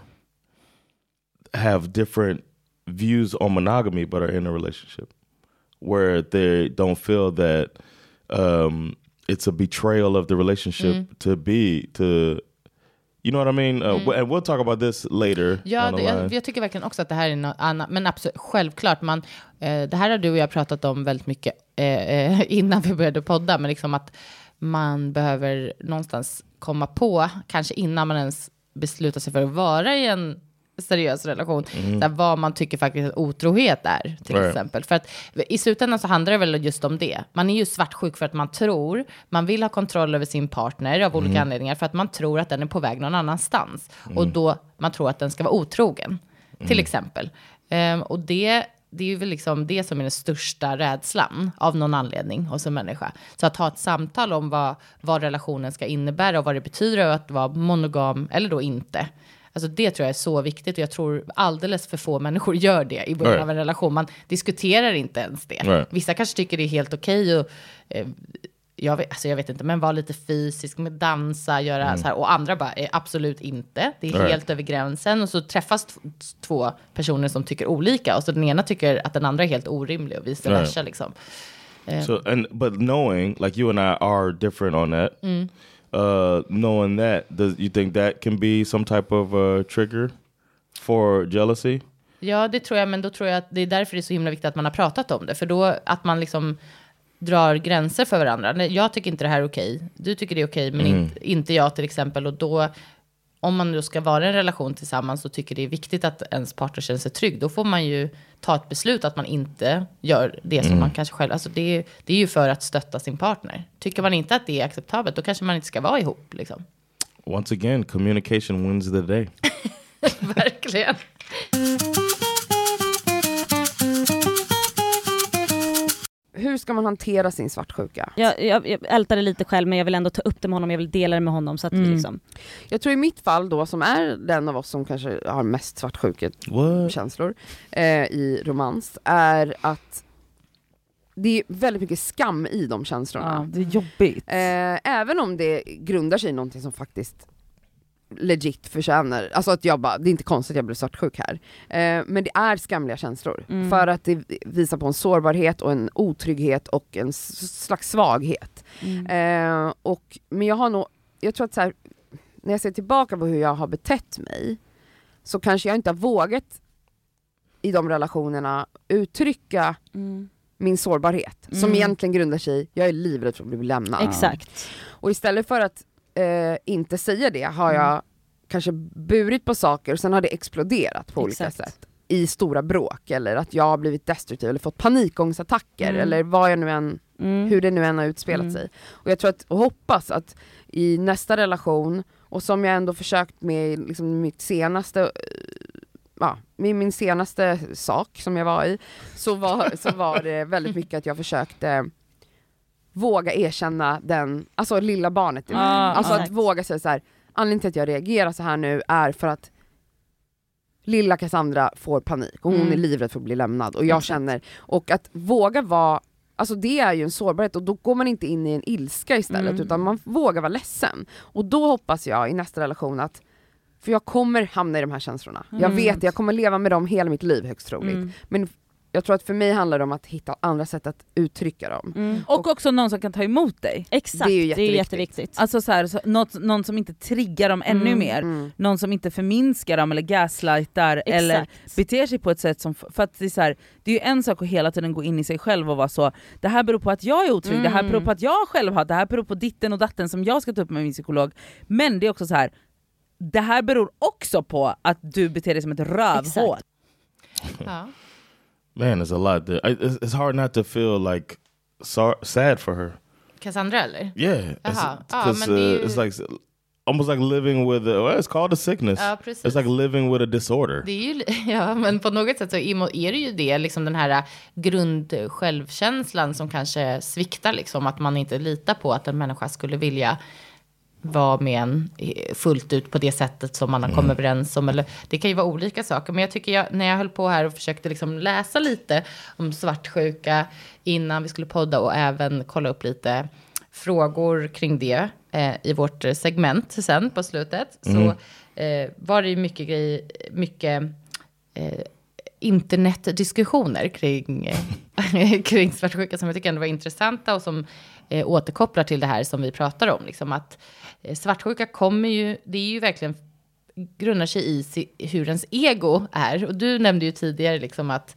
have different views on monogamy but are in a relationship where they don't feel that um, it's a betrayal of the relationship to be to you know what I mean? Uh, w- And we'll talk about this later. Ja, det, jag, jag tycker verkligen också att det här är något annat. Men absolut, självklart, man, eh, det här har du och jag pratat om väldigt mycket eh, eh, innan vi började podda. Men liksom att man behöver någonstans komma på, kanske innan man ens beslutar sig för att vara i en seriös relation, där vad man tycker faktiskt att otrohet är, till Right. exempel. För att i slutändan så handlar det väl just om det. Man är ju svartsjuk för att man tror, man vill ha kontroll över sin partner av olika anledningar, för att man tror att den är på väg någon annanstans. Och då man tror att den ska vara otrogen, till exempel. Ehm, och det, det är ju väl liksom det som är den största rädslan av någon anledning hos en människa. Så att ha ett samtal om vad, vad relationen ska innebära och vad det betyder att vara monogam eller då inte. Alltså det tror jag är så viktigt och jag tror alldeles för få människor gör det i början Right. av en relation. Man diskuterar inte ens det. Right. Vissa kanske tycker det är helt okej och eh, jag vet, alltså jag vet inte, men vara lite fysisk med dansa, göra så här. Och andra bara, eh, absolut inte. Det är Right. helt över gränsen. Och så träffas två personer som tycker olika. Och så den ena tycker att den andra är helt orimlig och vice versa. Liksom. So and but knowing like you and I are different on that. Uh, knowing that, does you think that can be some type of uh, trigger for jealousy? Ja, det tror jag, men då tror jag att det är därför det är så himla viktigt att man har pratat om det. För då att man liksom drar gränser för varandra. Nej, Jag tycker inte det här är okej. Du tycker det är okej, men inte, inte jag till exempel. Och då, om man då ska vara i en relation tillsammans och tycker det är viktigt att ens partner känner sig trygg, då får man ju ta ett beslut att man inte gör det som man kanske själv... Alltså det, är, det är ju för att stötta sin partner. Tycker man inte att det är acceptabelt, då kanske man inte ska vara ihop. Liksom. Once again, communication wins the day. Verkligen. Hur ska man hantera sin svartsjuka? Jag, jag, jag ältar det lite själv men jag vill ändå ta upp det med honom, jag vill dela det med honom så att vi Mm. liksom... Jag tror i mitt fall då, som är den av oss som kanske har mest svartsjukekänslor eh, i romans, är att det är väldigt mycket skam i de känslorna. Ja, det är jobbigt. Eh, även om det grundar sig i någonting som faktiskt legit förtjänar, alltså att jag bara, det är inte konstigt att jag blev svartsjuk här. Eh, men det är skamliga känslor, Mm. för att det visar på en sårbarhet och en otrygghet och en slags svaghet. Mm. Eh, och, men jag har nog, jag tror att så här, när jag ser tillbaka på hur jag har betett mig, så kanske jag inte har vågat i de relationerna uttrycka Mm. min sårbarhet, som Mm. egentligen grundar sig i, jag är livrädd för att bli lämnad. Exakt. Och istället för att eh, inte säga det har Mm. jag kanske burit på saker och sen har det exploderat på olika Exakt. sätt. I stora bråk eller att jag har blivit destruktiv eller fått panikångestattacker Mm. eller vad jag nu än, Mm. hur det nu än har utspelat Mm. sig. Och jag tror att, och hoppas att i nästa relation, och som jag ändå försökt med liksom mitt senaste eh, Ja, min senaste sak som jag var i, så var, så var det väldigt mycket att jag försökte våga erkänna den, alltså lilla barnet. Ja, Alltså att våga säga så här. anledningen till att jag reagerar så här nu är för att lilla Cassandra får panik och hon Mm. är livrädd för att bli lämnad och jag Exakt. känner, och att våga vara Alltså det är ju en sårbarhet och då går man inte in i en ilska istället Mm. utan man vågar vara ledsen. Och då hoppas jag i nästa relation att, för jag kommer hamna i de här känslorna. Jag Mm. vet, jag kommer leva med dem hela mitt liv högst troligt. Mm. Men jag tror att för mig handlar det om att hitta andra sätt att uttrycka dem. Mm. Och också någon som kan ta emot dig. Exakt, Det är ju det är jätteviktigt. jätteviktigt. Alltså så här, så, något, någon som inte triggar dem ännu Mm, mer. Mm. Någon som inte förminskar dem eller gaslightar eller Exakt. beter sig på ett sätt som, för att det är, så här, det är ju en sak att hela tiden gå in i sig själv och vara så, det här beror på att jag är otrygg, det här Mm. beror på att jag själv har, det här beror på ditten och datten som jag ska ta upp med min psykolog. Men det är också så här. det här beror också på att du beter dig som ett rövhål. Ja. Man, it's a lot. There. I- It's, it's hard not to feel like sor- sad for her. Cassandra eller? Yeah, Jaha. Ja, men det är uh, ju- it's like almost like living with a, well, it's called a sickness. Ja, precis. It's like living with a disorder. Det är ju, ja, men på något sätt så är det ju det, liksom den här grund självkänslan som kanske sviktar, liksom, att man inte litar på att en människa skulle vilja vara med en eh, fullt ut på det sättet som man har kommit överens om. Eller, det kan ju vara olika saker. Men jag tycker jag, när jag höll på här och försökte liksom läsa lite om svartsjuka innan vi skulle podda och även kolla upp lite frågor kring det eh, i vårt segment sen på slutet. Så eh, var det ju mycket grejer, mycket eh, internetdiskussioner kring, kring svartsjuka som jag tycker ändå var intressanta och som eh, återkopplar till det här som vi pratar om. Liksom att eh, svartsjuka kommer ju, det är ju verkligen grundar sig i si, hur ens ego är. Och du nämnde ju tidigare liksom att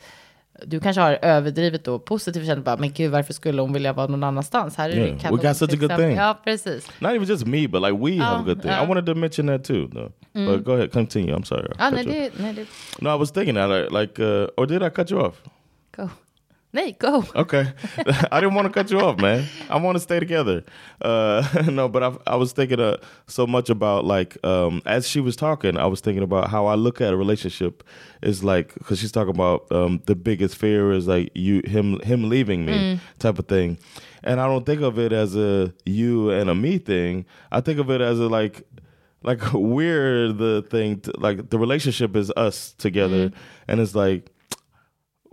du kanske har överdrivet då positivt känt bara, men gud varför skulle hon vilja vara någon annanstans? Här är Yeah, det we kanon got such a good thing. Ja, precis. Not even just me, but like we have a good thing. I yeah. wanted to mention that too, though. But go ahead, continue. I'm sorry. I Ja, cut nej, det, nej, det, No, I was thinking that, like, like uh, or did I cut you off? go. Nej, go. Okay, I didn't want to cut you off, man. I want to stay together. Uh, no, but I, I was thinking uh, so much about like um, as she was talking, I was thinking about how I look at a relationship is like because she's talking about um, the biggest fear is like you him him leaving me type of thing, and I don't think of it as a you and a me thing. I think of it as a like like we're the thing to, like the relationship is us together and it's like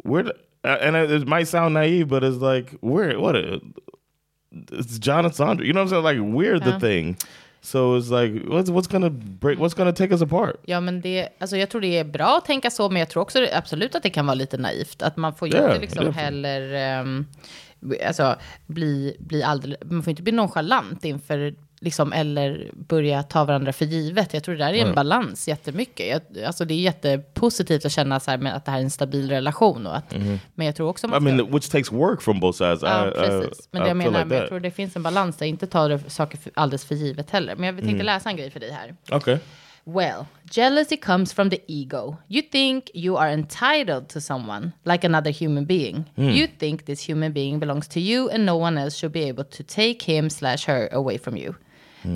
we're and it, might sound naive but it's like we're what a, it's John and Sandra. You know what I'm saying? Like we're the thing. So it's like what's what's gonna break what's gonna take us apart? Ja, men det, alltså jag tror det är bra att tänka så, men jag tror också absolut att det kan vara lite naivt. Att man får ju Ja, inte liksom definitivt. heller ehm, alltså, bli, bli alldeles, man får inte bli nonchalant inför, liksom, eller börja ta varandra för givet. Jag tror det där är en balans jättemycket. Jag, alltså det är jättepositivt att känna så här med att det här är en stabil relation. Och att, Men jag tror också I man ska... mean which takes work from both sides Ja, I, I, precis. Men I det jag menar, like men jag tror det finns en balans där, inte ta saker för, alldeles för givet heller. Men jag tänkte läsa en grej för dig här. okay Well, jealousy comes from the ego. You think you are entitled to someone, like another human being. You think this human being belongs to you and no one else should be able to take him slash her away from you.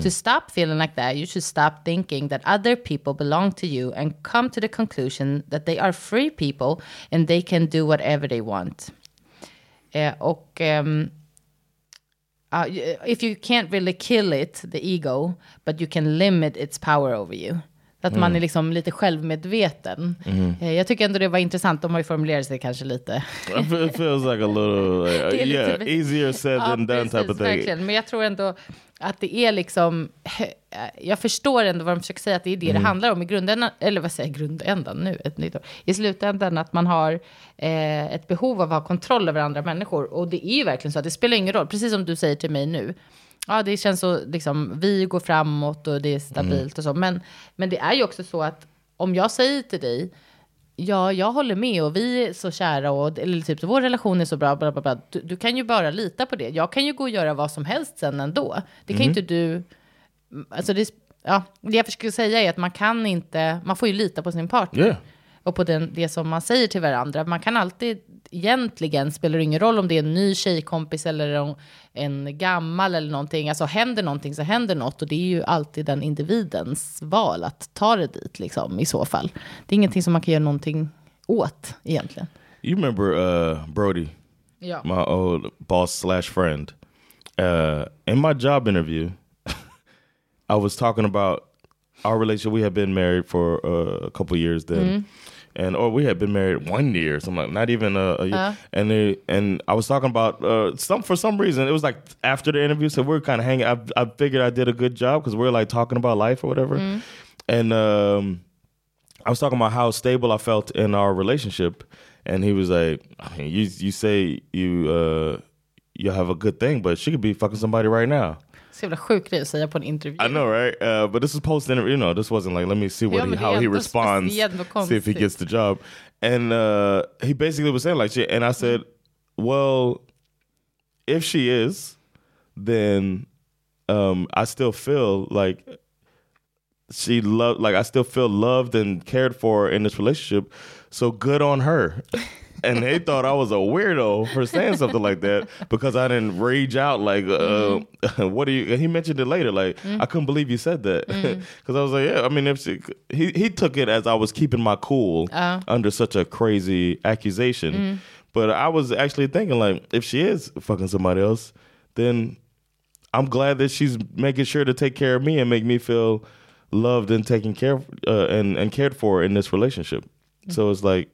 To stop feeling like that, you should stop thinking that other people belong to you and come to the conclusion that they are free people and they can do whatever they want. Eh, och ehm, uh, if you can't really kill it, the ego, but you can limit its power over you. Att man är liksom lite självmedveten. Eh, Jag tycker ändå det var intressant, de har ju formulerat sig kanske lite. It feels like a little lite yeah easier said than done type of thing verkligen. Men jag tror ändå att det är liksom, jag förstår ändå vad de försöker säga, att det är det det handlar om i grundändan, eller vad säger jag, grundändan nu, ett nytt. I slutändan att man har eh, ett behov av att ha kontroll över andra människor. Och det är ju verkligen så att det spelar ingen roll, precis som du säger till mig nu. Ja, det känns så, liksom, vi går framåt och det är stabilt och så. Men, men det är ju också så att om jag säger till dig, Ja, jag håller med och vi är så kära och eller typ, vår relation är så bra. Bla, bla, bla. Du, du kan ju bara lita på det. Jag kan ju gå och göra vad som helst sen ändå. Det kan ju inte du... Alltså det, ja, det jag försöker säga är att man kan inte... Man får ju lita på sin partner. yeah Och på den, det som man säger till varandra. Man kan alltid, egentligen spelar det ingen roll om det är en ny tjejkompis eller en, gammal eller någonting. Alltså händer någonting så händer något. Och det är ju alltid den individens val att ta det dit liksom i så fall. Det är ingenting som man kan göra någonting åt egentligen. you remember uh Brody Ja. my old boss slash friend. Uh, in my job interview, I was talking about our relationship. We had been married for uh, a couple years then, and or we had been married one year, something like not even a, a year. And they, and I was talking about uh, some for some reason it was like after the interview, so we are kind of hanging. I, I figured I did a good job because we are like talking about life or whatever, and. um I was talking about how stable I felt in our relationship, and he was like, I mean, "You you say you uh you have a good thing, but she could be fucking somebody right now." Så jävla sjuk grej att säga på en intervju. I know, right? Uh, but this is post interview. You know, this wasn't like let me see what Ja, he, men det är how he responds, see if he gets the job. And uh, he basically was saying like shit, and I said, "Well, if she is, then um, I still feel like." She loved, like I still feel loved and cared for in this relationship. So good on her. and they thought I was a weirdo for saying something like that because I didn't rage out like, uh, mm-hmm. "What do you?" He mentioned it later, like mm-hmm. I couldn't believe you said that mm. because I was like, "Yeah." I mean, if she, he he took it as I was keeping my cool uh. under such a crazy accusation, mm. but I was actually thinking like, if she is fucking somebody else, then I'm glad that she's making sure to take care of me and make me feel loved and taken care of uh, and and cared for in this relationship. So mm. it's like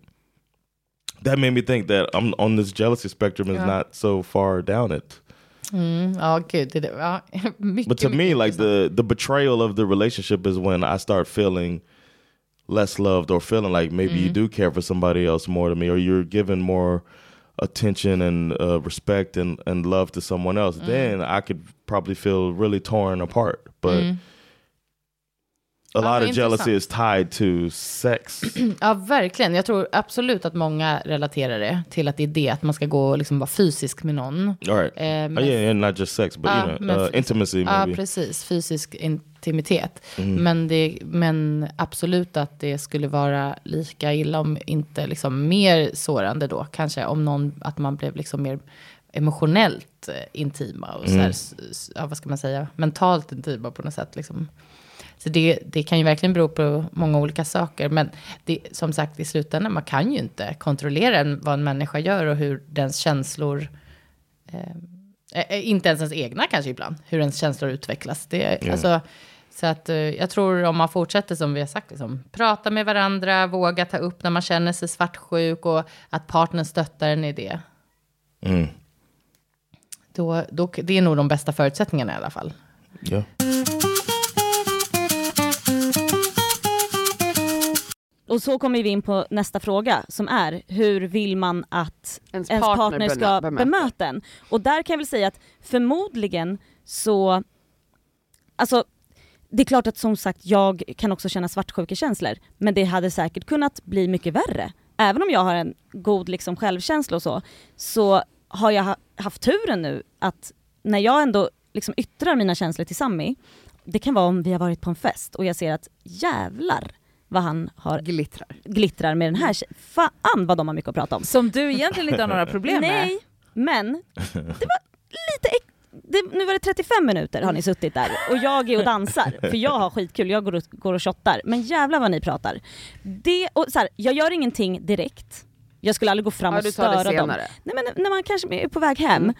that made me think that I'm on this jealousy spectrum is Yeah. not so far down it. Mm, gud. Det, ja, mycket, But to me, like the the betrayal of the relationship is when I start feeling less loved or feeling like maybe you do care for somebody else more than me, or you're giving more attention and uh, respect and, and love to someone else. Then I could probably feel really torn apart. But a lot of jealousy is tied to sex. Ja, verkligen. Jag tror absolut att många relaterar det till att det är det, att man ska gå och liksom vara fysisk med någon. All right. Eh, Oh, men- yeah, yeah, not just sex, but Ja, you know, uh, intimacy Ja, maybe. precis. Fysisk intimitet. Men, det, men absolut att det skulle vara lika illa, om inte liksom mer sårande då. Kanske om någon, att man blev liksom mer emotionellt eh, intima och så här, s- ja, vad ska man säga, mentalt intima på något sätt. Liksom. Så det, det kan ju verkligen bero på många olika saker. Men det, som sagt, i slutändan, man kan ju inte kontrollera vad en människa gör och hur dens känslor Eh, eh, inte ens ens egna kanske ibland, hur ens känslor utvecklas. Det, alltså, så att, eh, jag tror om man fortsätter som vi har sagt, liksom, prata med varandra, våga ta upp när man känner sig svartsjuk och att partnern stöttar en i det. Mm. Då, då, det är nog de bästa förutsättningarna i alla fall. Yeah. Och så kommer vi in på nästa fråga som är hur vill man att Ens ens, partner partner, ska bemö- bemöter. bemöta en? Och där kan jag väl säga att förmodligen så, alltså det är klart att som sagt jag kan också känna svartsjukekänslor men det hade säkert kunnat bli mycket värre. Även om jag har en god liksom, självkänsla och så, så har jag ha- haft turen nu att när jag ändå liksom yttrar mina känslor till Sammy, det kan vara om vi har varit på en fest och jag ser att jävlar vad han har Glittrar. glittrar med den här tjejen. Fan vad de har mycket att prata om. Som du egentligen inte har några problem med. Nej, men det var lite det, nu var det 35 minuter har ni suttit där och jag är och dansar för jag har skitkul, jag går och, går och shottar. Men jävlar vad ni pratar. Det, och så här, jag gör ingenting direkt. Jag skulle aldrig gå fram Ja, och störa dem. Nej men när man kanske är på väg hem.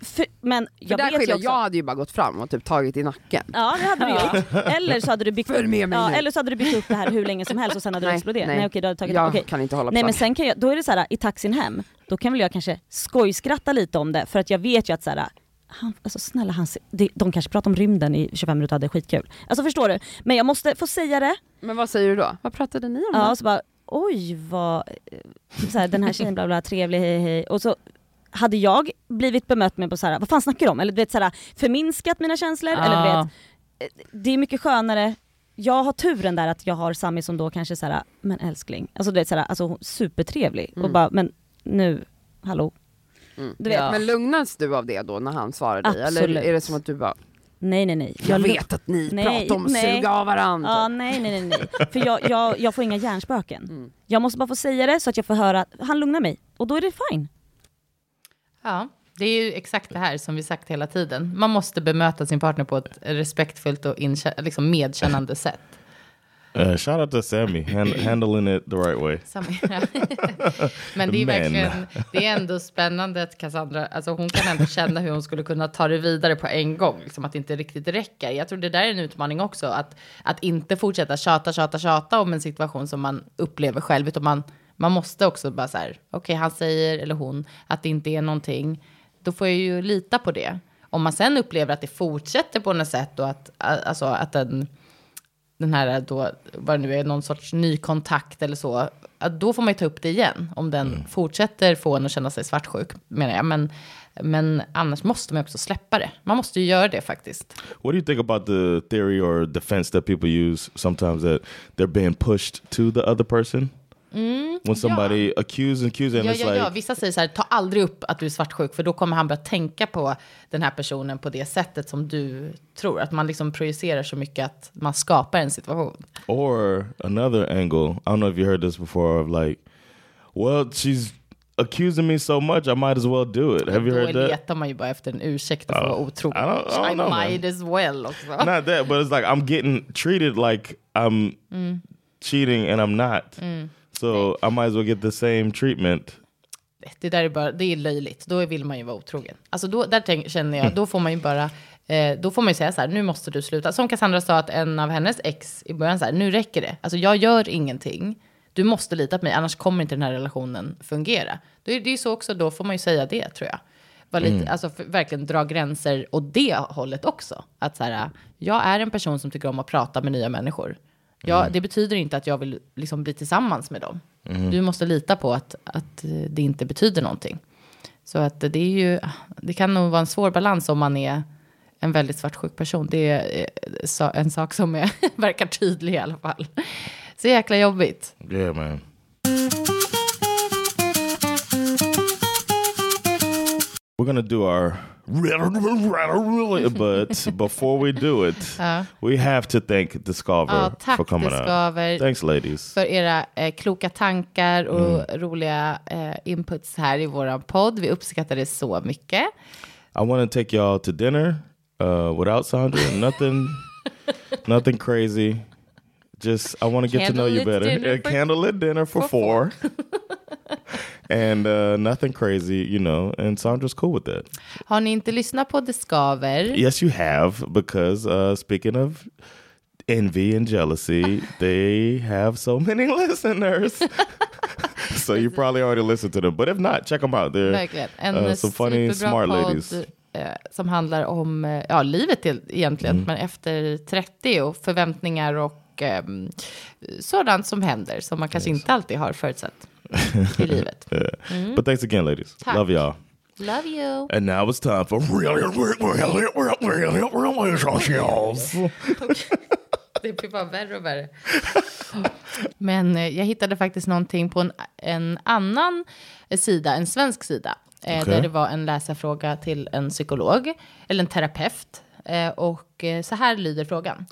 För, men För jag där vet ju skiljer, också, jag hade ju bara gått fram och typ tagit i nacken. Ja det hade du gjort. Eller så hade du byggt upp, ja, eller så hade du byggt upp det här hur länge som helst och sen hade Nej, exploderat. nej. Nej, okej, du hade tagit Jag okej. kan inte hålla på Nej men sen kan jag, då är det så här i taxin hem, då kan väl jag kanske skojskratta lite om det för att jag vet ju att så här, han, alltså snälla han, de, de kanske pratar om rymden i 25 minuter och hade skitkul. Alltså förstår du? Men jag måste få säga det, Men vad säger du då? Vad pratade ni om ja, då? och så bara oj vad, eh, så här, den här tjejen bla bla trevlig hej hej och så hade jag blivit bemött med på så här, vad fan snackar du om? Eller du vet så här, förminskat mina känslor eller du vet, det är mycket skönare jag har turen där att jag har Sami som då kanske såhär, men älskling, alltså du vet såhär, alltså supertrevlig och bara, men nu, hallå. Mm. Du vet, Ja. Men lugnas du av det då när han svarar dig? Eller Absolut. är det som att du bara, nej nej nej. jag lu- vet att ni Nej, pratar om att nej. suga av varandra. Ja nej nej nej, nej. för jag, jag, jag får inga hjärnspöken. Mm. Jag måste bara få säga det så att jag får höra, att han lugnar mig och då är det fine. Ja, det är ju exakt det här som vi sagt hela tiden. Man måste bemöta sin partner på ett respektfullt och liksom medkännande sätt. Uh, shout out to Sammy, hand, handling it the right way. Samira. Men det är verkligen, det är ändå spännande att Cassandra, alltså hon kan ändå känna hur hon skulle kunna ta det vidare på en gång, liksom att det inte riktigt räcker. Jag tror det där är en utmaning också, att, att inte fortsätta tjata, tjata, tjata om en situation som man upplever själv, utan man, man måste också bara så här, okej, han säger, eller hon, att det inte är någonting, då får jag ju lita på det. Om man sen upplever att det fortsätter på något sätt och att, alltså, att den, den här då, vad det nu är, någon sorts ny kontakt eller så, då får man ju ta upp det igen. Om den fortsätter få en att känna sig svartsjuk, menar jag. Men, men annars måste man också släppa det. Man måste ju göra det faktiskt. What do you think about the theory or defense that people use sometimes that they're being pushed to the other person? When somebody accuse and accuse and Ja, ja, like ja. Vissa säger så här, ta aldrig upp att du är svartsjuk, för då kommer han börja tänka på den här personen på det sättet som du tror. Att man liksom projicerar så mycket att man skapar en situation. or another angle. I don't know if you heard this before of like, well, she's accusing me so much, I might as well do it. Have you då heard that? letar man ju bara efter en ursäkt Ja. vara otrogen. I don't- I don't I, know, man. might as well också. Not that, but it's like I'm getting treated like I'm cheating and I'm not. So I might as well get the same treatment. Det där är bara, det är löjligt. Då vill man ju vara otrogen. Alltså då, där tänk, känner jag, då får man ju bara Eh, då får man ju säga så här, nu måste du sluta. Som Cassandra sa att en av hennes ex i början så här, nu räcker det. Alltså jag gör ingenting. Du måste lita på mig, annars kommer inte den här relationen fungera. Det är ju så också, då får man ju säga det tror jag. Var lite, Alltså för, verkligen dra gränser åt det hållet också. Att så här, jag är en person som tycker om att prata med nya människor. Jag, Det betyder inte att jag vill liksom bli tillsammans med dem. Du måste lita på att, att det inte betyder någonting. Så att det är ju, det kan nog vara en svår balans om man är en väldigt svartsjuk person. Det är eh, en sak som är, verkar tydlig i alla fall. Så jäkla jobbigt. Yeah, man. We're gonna do our but before we do it, we have to thank Discover Ja, tack for coming Discover. out. Thanks, ladies. För era eh, kloka tankar och roliga eh, inputs här i våran podd. Vi uppskattar det så mycket. I want to take y'all to dinner uh, without Sandra. nothing, nothing crazy. Just I want to get to know you better. A candlelit dinner for, for four. and uh, nothing crazy, you know. And Sandra's cool with that. Har ni inte lyssnat på Discover? Yes, you have because uh, speaking of envy and jealousy, they have so many listeners. so you probably already listened to them, but if not, check them out. They're uh, some funny, smart ladies. eh, som handlar om eh, ja, livet egentligen, Mm. men efter 30 och förväntningar och ehm, sådant som händer som man kanske inte alltid har förutsett i livet. Yeah. But thanks again, ladies. Tack. Love y'all. Love you! And now it's time for relationships. Det blir bara värre och värre. Men eh, jag hittade faktiskt någonting på en, en annan sida, en svensk sida. Eh, Okej. Där det var en läsarfråga till en psykolog, eller en terapeut. Eh, och så här lyder frågan.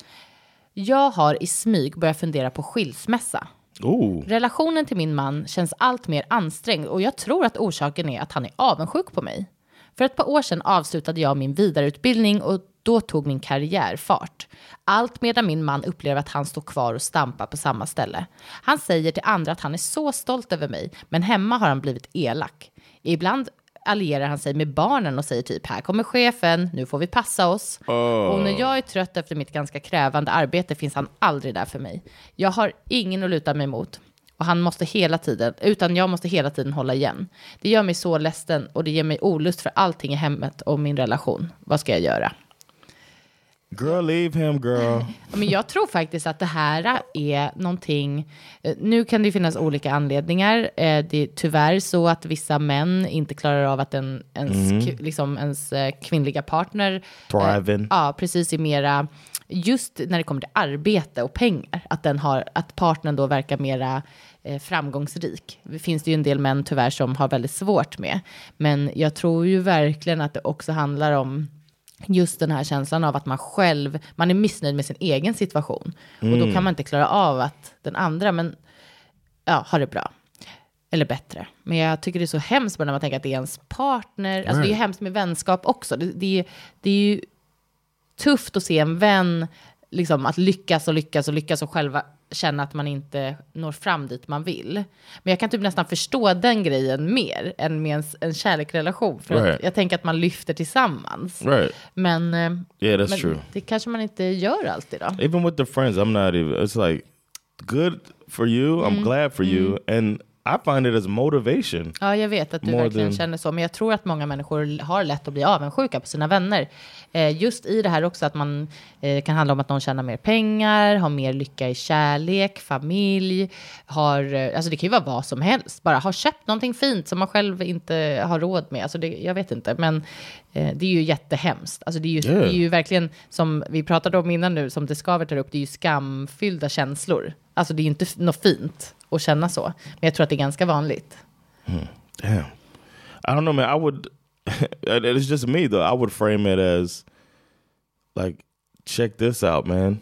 Jag har i smyg börjat fundera på skilsmässa. Ooh. Relationen till min man känns allt mer ansträngd och jag tror att orsaken är att han är avundsjuk på mig. För ett par år sedan avslutade jag min vidareutbildning och då tog min karriär fart. Allt medan min man upplever att han står kvar och stampar på samma ställe. Han säger till andra att han är så stolt över mig, men hemma har han blivit elak. Ibland allierar han sig med barnen och säger typ här kommer chefen, nu får vi passa oss. Och när jag är trött efter mitt ganska krävande arbete finns han aldrig där för mig. Jag har ingen att luta mig mot. Och han måste hela tiden, utan jag måste hela tiden hålla igen. Det gör mig så ledsen och det ger mig olust för allting i hemmet och min relation. Vad ska jag göra? Girl, leave him, girl. Men jag tror faktiskt att det här är någonting, eh, nu kan det finnas olika anledningar. Eh, Det är tyvärr så att vissa män inte klarar av att en, ens, k- liksom ens eh, kvinnliga partner Thriving. Ja, precis är mera, just när det kommer till arbete och pengar, att, den har, att partnern då verkar mera framgångsrik. Det finns det ju en del män tyvärr som har väldigt svårt med. Men jag tror ju verkligen att det också handlar om just den här känslan av att man själv, man är missnöjd med sin egen situation. Och då kan man inte klara av att den andra, men ja, har det bra. Eller bättre. Men jag tycker det är så hemskt när man tänker att det är ens partner. Alltså det är ju hemskt med vänskap också. Det, det, är, det är ju tufft att se en vän liksom att lyckas och lyckas och lyckas och själva känna att man inte når fram dit man vill. Men jag kan typ nästan förstå den grejen mer än med en, en kärleksrelation. För Right. att jag tänker att man lyfter tillsammans. Right. Men, eh, Yeah, that's men true. det kanske man inte gör alltid då. Even with the friends, I'm not even. It's like good for you. I'm glad for you, and I find it as motivation. Ja, jag vet att du verkligen than- känner så, men jag tror att många människor har lätt att bli avundsjuka på sina vänner. Eh, just i det här också att man eh, kan handla om att någon tjänar mer pengar, har mer lycka i kärlek, familj, har, eh, alltså det kan ju vara vad som helst, bara har köpt någonting fint som man själv inte har råd med. Alltså det, jag vet inte, men eh, det är ju jättehemskt. Alltså det är ju, Yeah. det är ju verkligen, som vi pratade om innan nu, som Discover tar upp, det är ju skamfyllda känslor. Alltså det är ju inte något fint att känna så, men jag tror att det är ganska vanligt. Damn. I don't know, man. I would. it's just me though. I would frame it as like, check this out, man.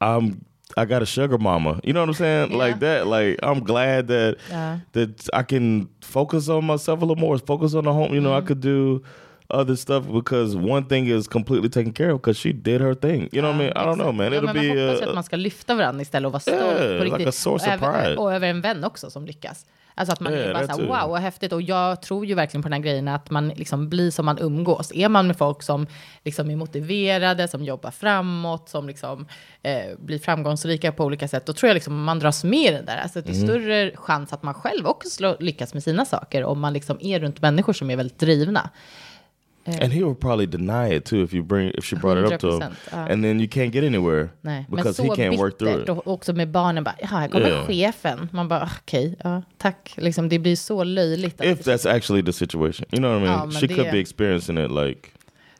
I'm. I got a sugar mama. You know what I'm saying? Like that. Like I'm glad that Yeah. that I can focus on myself a little more. Focus on the home. You know, I could do other stuff because one thing is completely taken care of because she did her thing. You know what I mean? I don't know, man. Ja, It'll man be. hoppas Uh, att man ska lyfta varandra istället och vara stolt Yeah, på like riktigt. a source och, of pride. och över en vän också som lyckas. Alltså att man Ja, är bara det så här, tror jag. wow vad häftigt. Och jag tror ju verkligen på den här grejen att man liksom blir som man umgås. Är man med folk som liksom är motiverade, som jobbar framåt, som liksom eh, blir framgångsrika på olika sätt, då tror jag liksom man dras med i den där. Alltså det är Mm. större chans att man själv också lyckas med sina saker om man liksom är runt människor som är väldigt drivna. And he would probably deny it too if you bring if she brought it up to him. 100%, ja. And then you can't get anywhere Nej, because så he can't work through it. Och också med barnen bara, ja, här kommer Yeah. chefen. Man bara, okej, ja, tack. Liksom, det blir så löjligt. If that's actually the situation, you know what I mean. Ja, she could det- be experiencing it like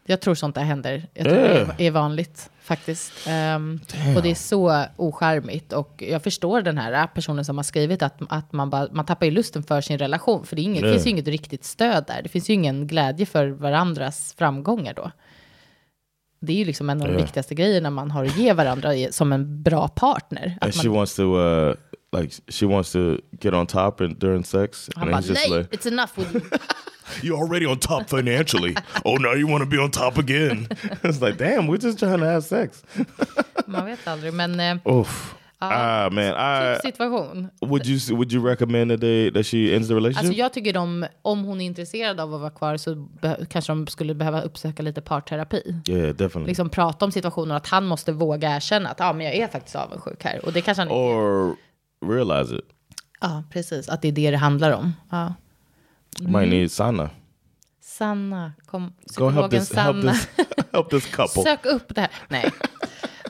Jag tror sånt där händer. Jag tror Yeah. det är vanligt faktiskt. Ehm, och det är så ocharmigt. Och jag förstår den här personen som har skrivit att, att man, bara, man tappar ju lusten för sin relation. För det, inget, det finns ju inget riktigt stöd där. Det finns ju ingen glädje för varandras framgångar då. Det är ju liksom en av de viktigaste grejerna man har att ge varandra som en bra partner. and Att she man, wants to uh like she wants to get on top and during sex han and bara, nej, like it's enough with you. you're already on top financially. oh now you want to be on top again. it's like damn, we're just trying to have sex. Man vet aldrig, men eh, Oof. Ah man, I typ situation. would you would you recommend that they that she ends the relationship? Alltså jag tycker de, om hon är intresserad av att vara kvar så kanske de skulle behöva uppsöka lite parterapi. yeah, definitely. Liksom prata om situationen, att han måste våga erkänna att ja, men jag är faktiskt avundsjuk här. Och det kanske han or realize it. Ja, precis. Att det är det det handlar om. Ja. You might need Sana. Sanna, kom, Go help psykologen Sanna. this help this couple. Sök upp det här. Nej.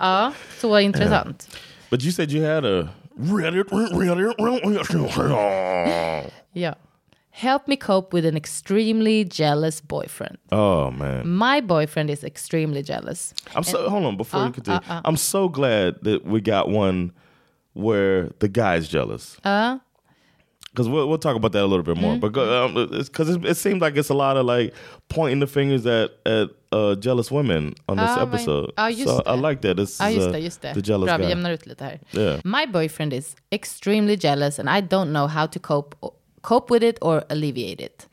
Ja, så intressant. But you said you had a Reddit. Help me cope with an extremely jealous boyfriend. Oh man, My boyfriend is extremely jealous. I'm so. Hold on, before Uh, you continue, uh, uh. I'm so glad that we got one where the guy's jealous. Ja. Because we'll, we'll talk about that a little bit more. Mm-hmm. But go, um, because it, it seems like it's a lot of like pointing the fingers at at uh, jealous women on this Ah, men- episode. ah, just so I like that. This Ja, is just uh, det, just det. the jealous Bra, vi guy. jämnar ut lite här. Yeah. My boyfriend is extremely jealous and I don't know how to cope cope with it or alleviate it.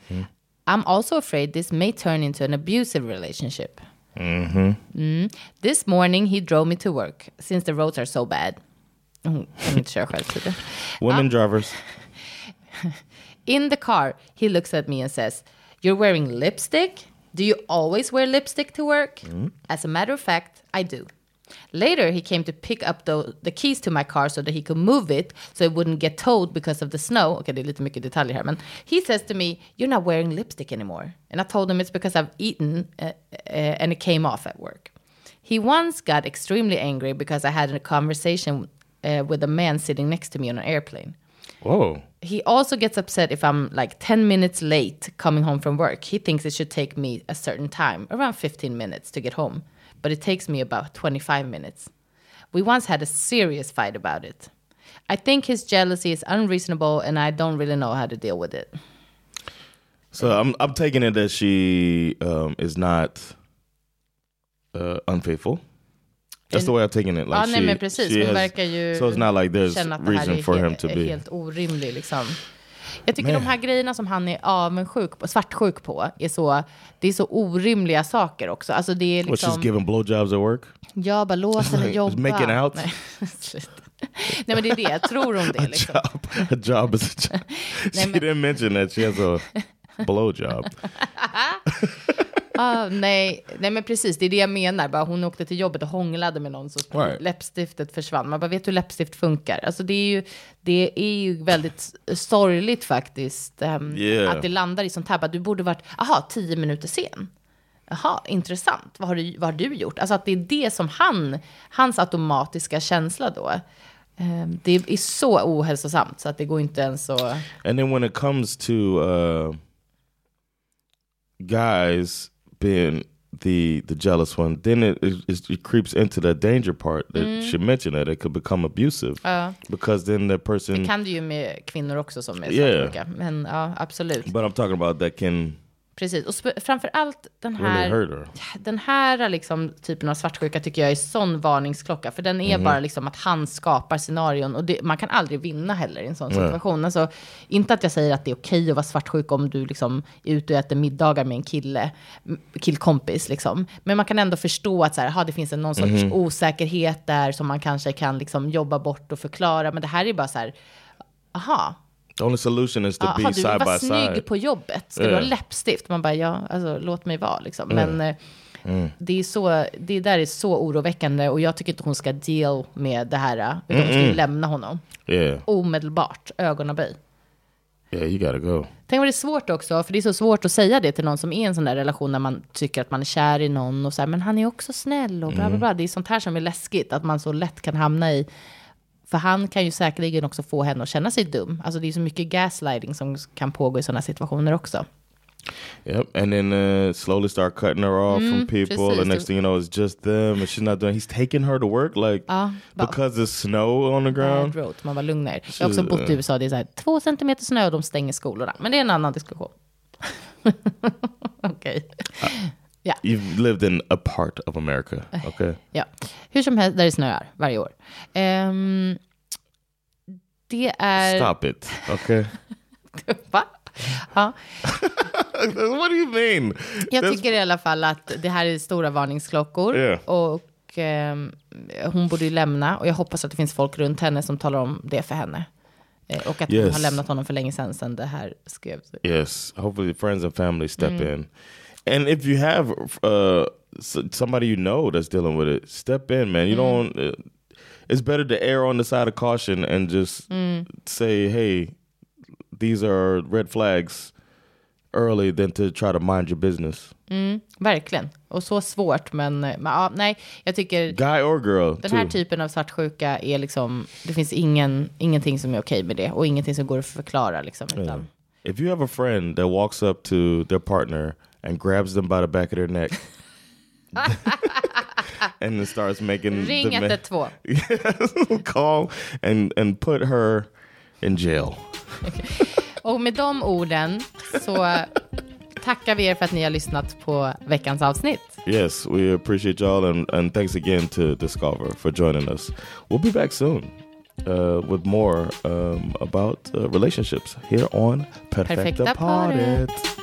I'm also afraid this may turn into an abusive relationship. Mm. This morning he drove me to work since the roads are so bad. Hon kan inte köra själv tydligen. Women drivers. In the car, he looks at me and says, You're wearing lipstick? Do you always wear lipstick to work? As a matter of fact, I do. Later, he came to pick up the, the keys to my car so that he could move it so it wouldn't get towed because of the snow. Okay, det är lite mycket detaljer här, men he says to me, You're not wearing lipstick anymore. And I told him it's because I've eaten uh, uh, and it came off at work. He once got extremely angry because I had a conversation uh, with a man sitting next to me on an airplane. Whoa. He also gets upset if I'm like 10 minutes late coming home from work. He thinks it should take me a certain time, around 15 minutes to get home, but it takes me about 25 minutes. We once had a serious fight about it. I think his jealousy is unreasonable and I don't really know how to deal with it. So I'm I'm taking it that she um, is not uh, unfaithful. That's the way I'm taking it. Like ja, she, nej men precis. she Hon has- verkar ju so it's not like there's känna att det här reason är for him to är be. helt orimlig liksom. Jag tycker Man. de här grejerna som han är avundsjuk på, svartsjuk på, är så, det är så orimliga saker också. Alltså det är What liksom... she's giving blowjobs at work? Ja, bara låt henne jobba. making out? Nej. Nej men det är det, tror hon det liksom? Job. A job is a job. she men- didn't mention that she has a blowjob. Ah, nej, nej men precis, det är det jag menar. Bara hon åkte till jobbet och hånglade med någon så Right. läppstiftet försvann. Man bara vet hur läppstift funkar. Alltså det är ju, det är ju väldigt sorgligt faktiskt. ehm, Yeah. Att det landar i sånt här. Bara, du borde varit, aha, tio minuter sen. Jaha, intressant. Vad har, du, vad har du gjort? Alltså att det är det som han, hans automatiska känsla då. Ehm, det är så ohälsosamt så att det går inte ens att... And then when it comes to uh, guys being the the jealous one, then it, it, it creeps into the danger part that Mm. she mentioned that it could become abusive Ja. because then the person. kan det ju med kvinnor också som är Yeah. svartsjuka. Men ja, absolut. But I'm talking about that can Precis, och framför allt den här, den här liksom, typen av svartsjuka tycker jag är sån varningsklocka. För den är bara liksom att han skapar scenarion och det, man kan aldrig vinna heller i en sån situation. Alltså, inte att jag säger att det är okej att vara svartsjuk om du liksom är ute och äter middagar med en kille, killkompis liksom. Men man kan ändå förstå att så här, aha, det finns en någon sorts osäkerhet där som man kanske kan liksom jobba bort och förklara. Men det här är bara så här, aha, The only solution is to Jaha, be du vill side vara by snygg side. på jobbet. Ska du Ja. ha läppstift? Man bara, ja, alltså låt mig vara liksom. Men eh, det, är så, det där är så oroväckande och jag tycker inte hon ska deal med det här. eh, Utan hon ska ju lämna honom. Yeah, Omedelbart, ögonaböj. yeah, you gotta go. Tänk vad det är svårt också, för det är så svårt att säga det till någon som är i en sån där relation när man tycker att man är kär i någon och så här, men han är också snäll och bla bla bla. Det är sånt här som är läskigt, att man så lätt kan hamna i. För han kan ju säkerligen också få henne att känna sig dum. Alltså det är så mycket gaslighting som kan pågå i sådana situationer också. Yep, and then uh, slowly start cutting her off from people. The precis. next thing you know, it's just them, and she's not doing. He's taking her to work like bara- because there's snow on the ground. Road, man var lugn ner. Jag har också bott i USA, det är så här två centimeter snö och de stänger skolorna. Men det är en annan diskussion. Okej. You've lived in a part of America, okay? Ja, hur som helst, där det snöar varje år. Ehm, det är... Stop it, okay? Va? Ja, what do you mean? jag That's- tycker i alla fall att det här är stora varningsklockor. Ja. Och ehm, hon borde ju lämna. Och jag hoppas att det finns folk runt henne som talar om det för henne. Eh, och att hon Yes. har lämnat honom för länge sedan, sedan det här skrevs. Yes, hopefully friends and family step in. And if you have uh, somebody you know that's dealing with it, step in, man. You don't. Uh, it's better to err on the side of caution and just say, "Hey, these are red flags." Early than to try to mind your business, Verkligen. Och så svårt, men, men ja, nej, jag tycker... guy or girl. Den too. här typen av svartsjuka är liksom, det finns ingen, ingenting som är okej med det och ingenting som går att förklara liksom. Utan, If you have a friend that walks up to their partner and grabs them by the back of their neck, and then starts making Ring the ma- 112. call and and put her in jail. Och med de orden så tackar vi er för att ni har lyssnat på veckans avsnitt. Yes, we appreciate y'all and, and thanks again to Discover for joining us. We'll be back soon uh, with more um, about uh, relationships here on Perfecta Paret. Paret.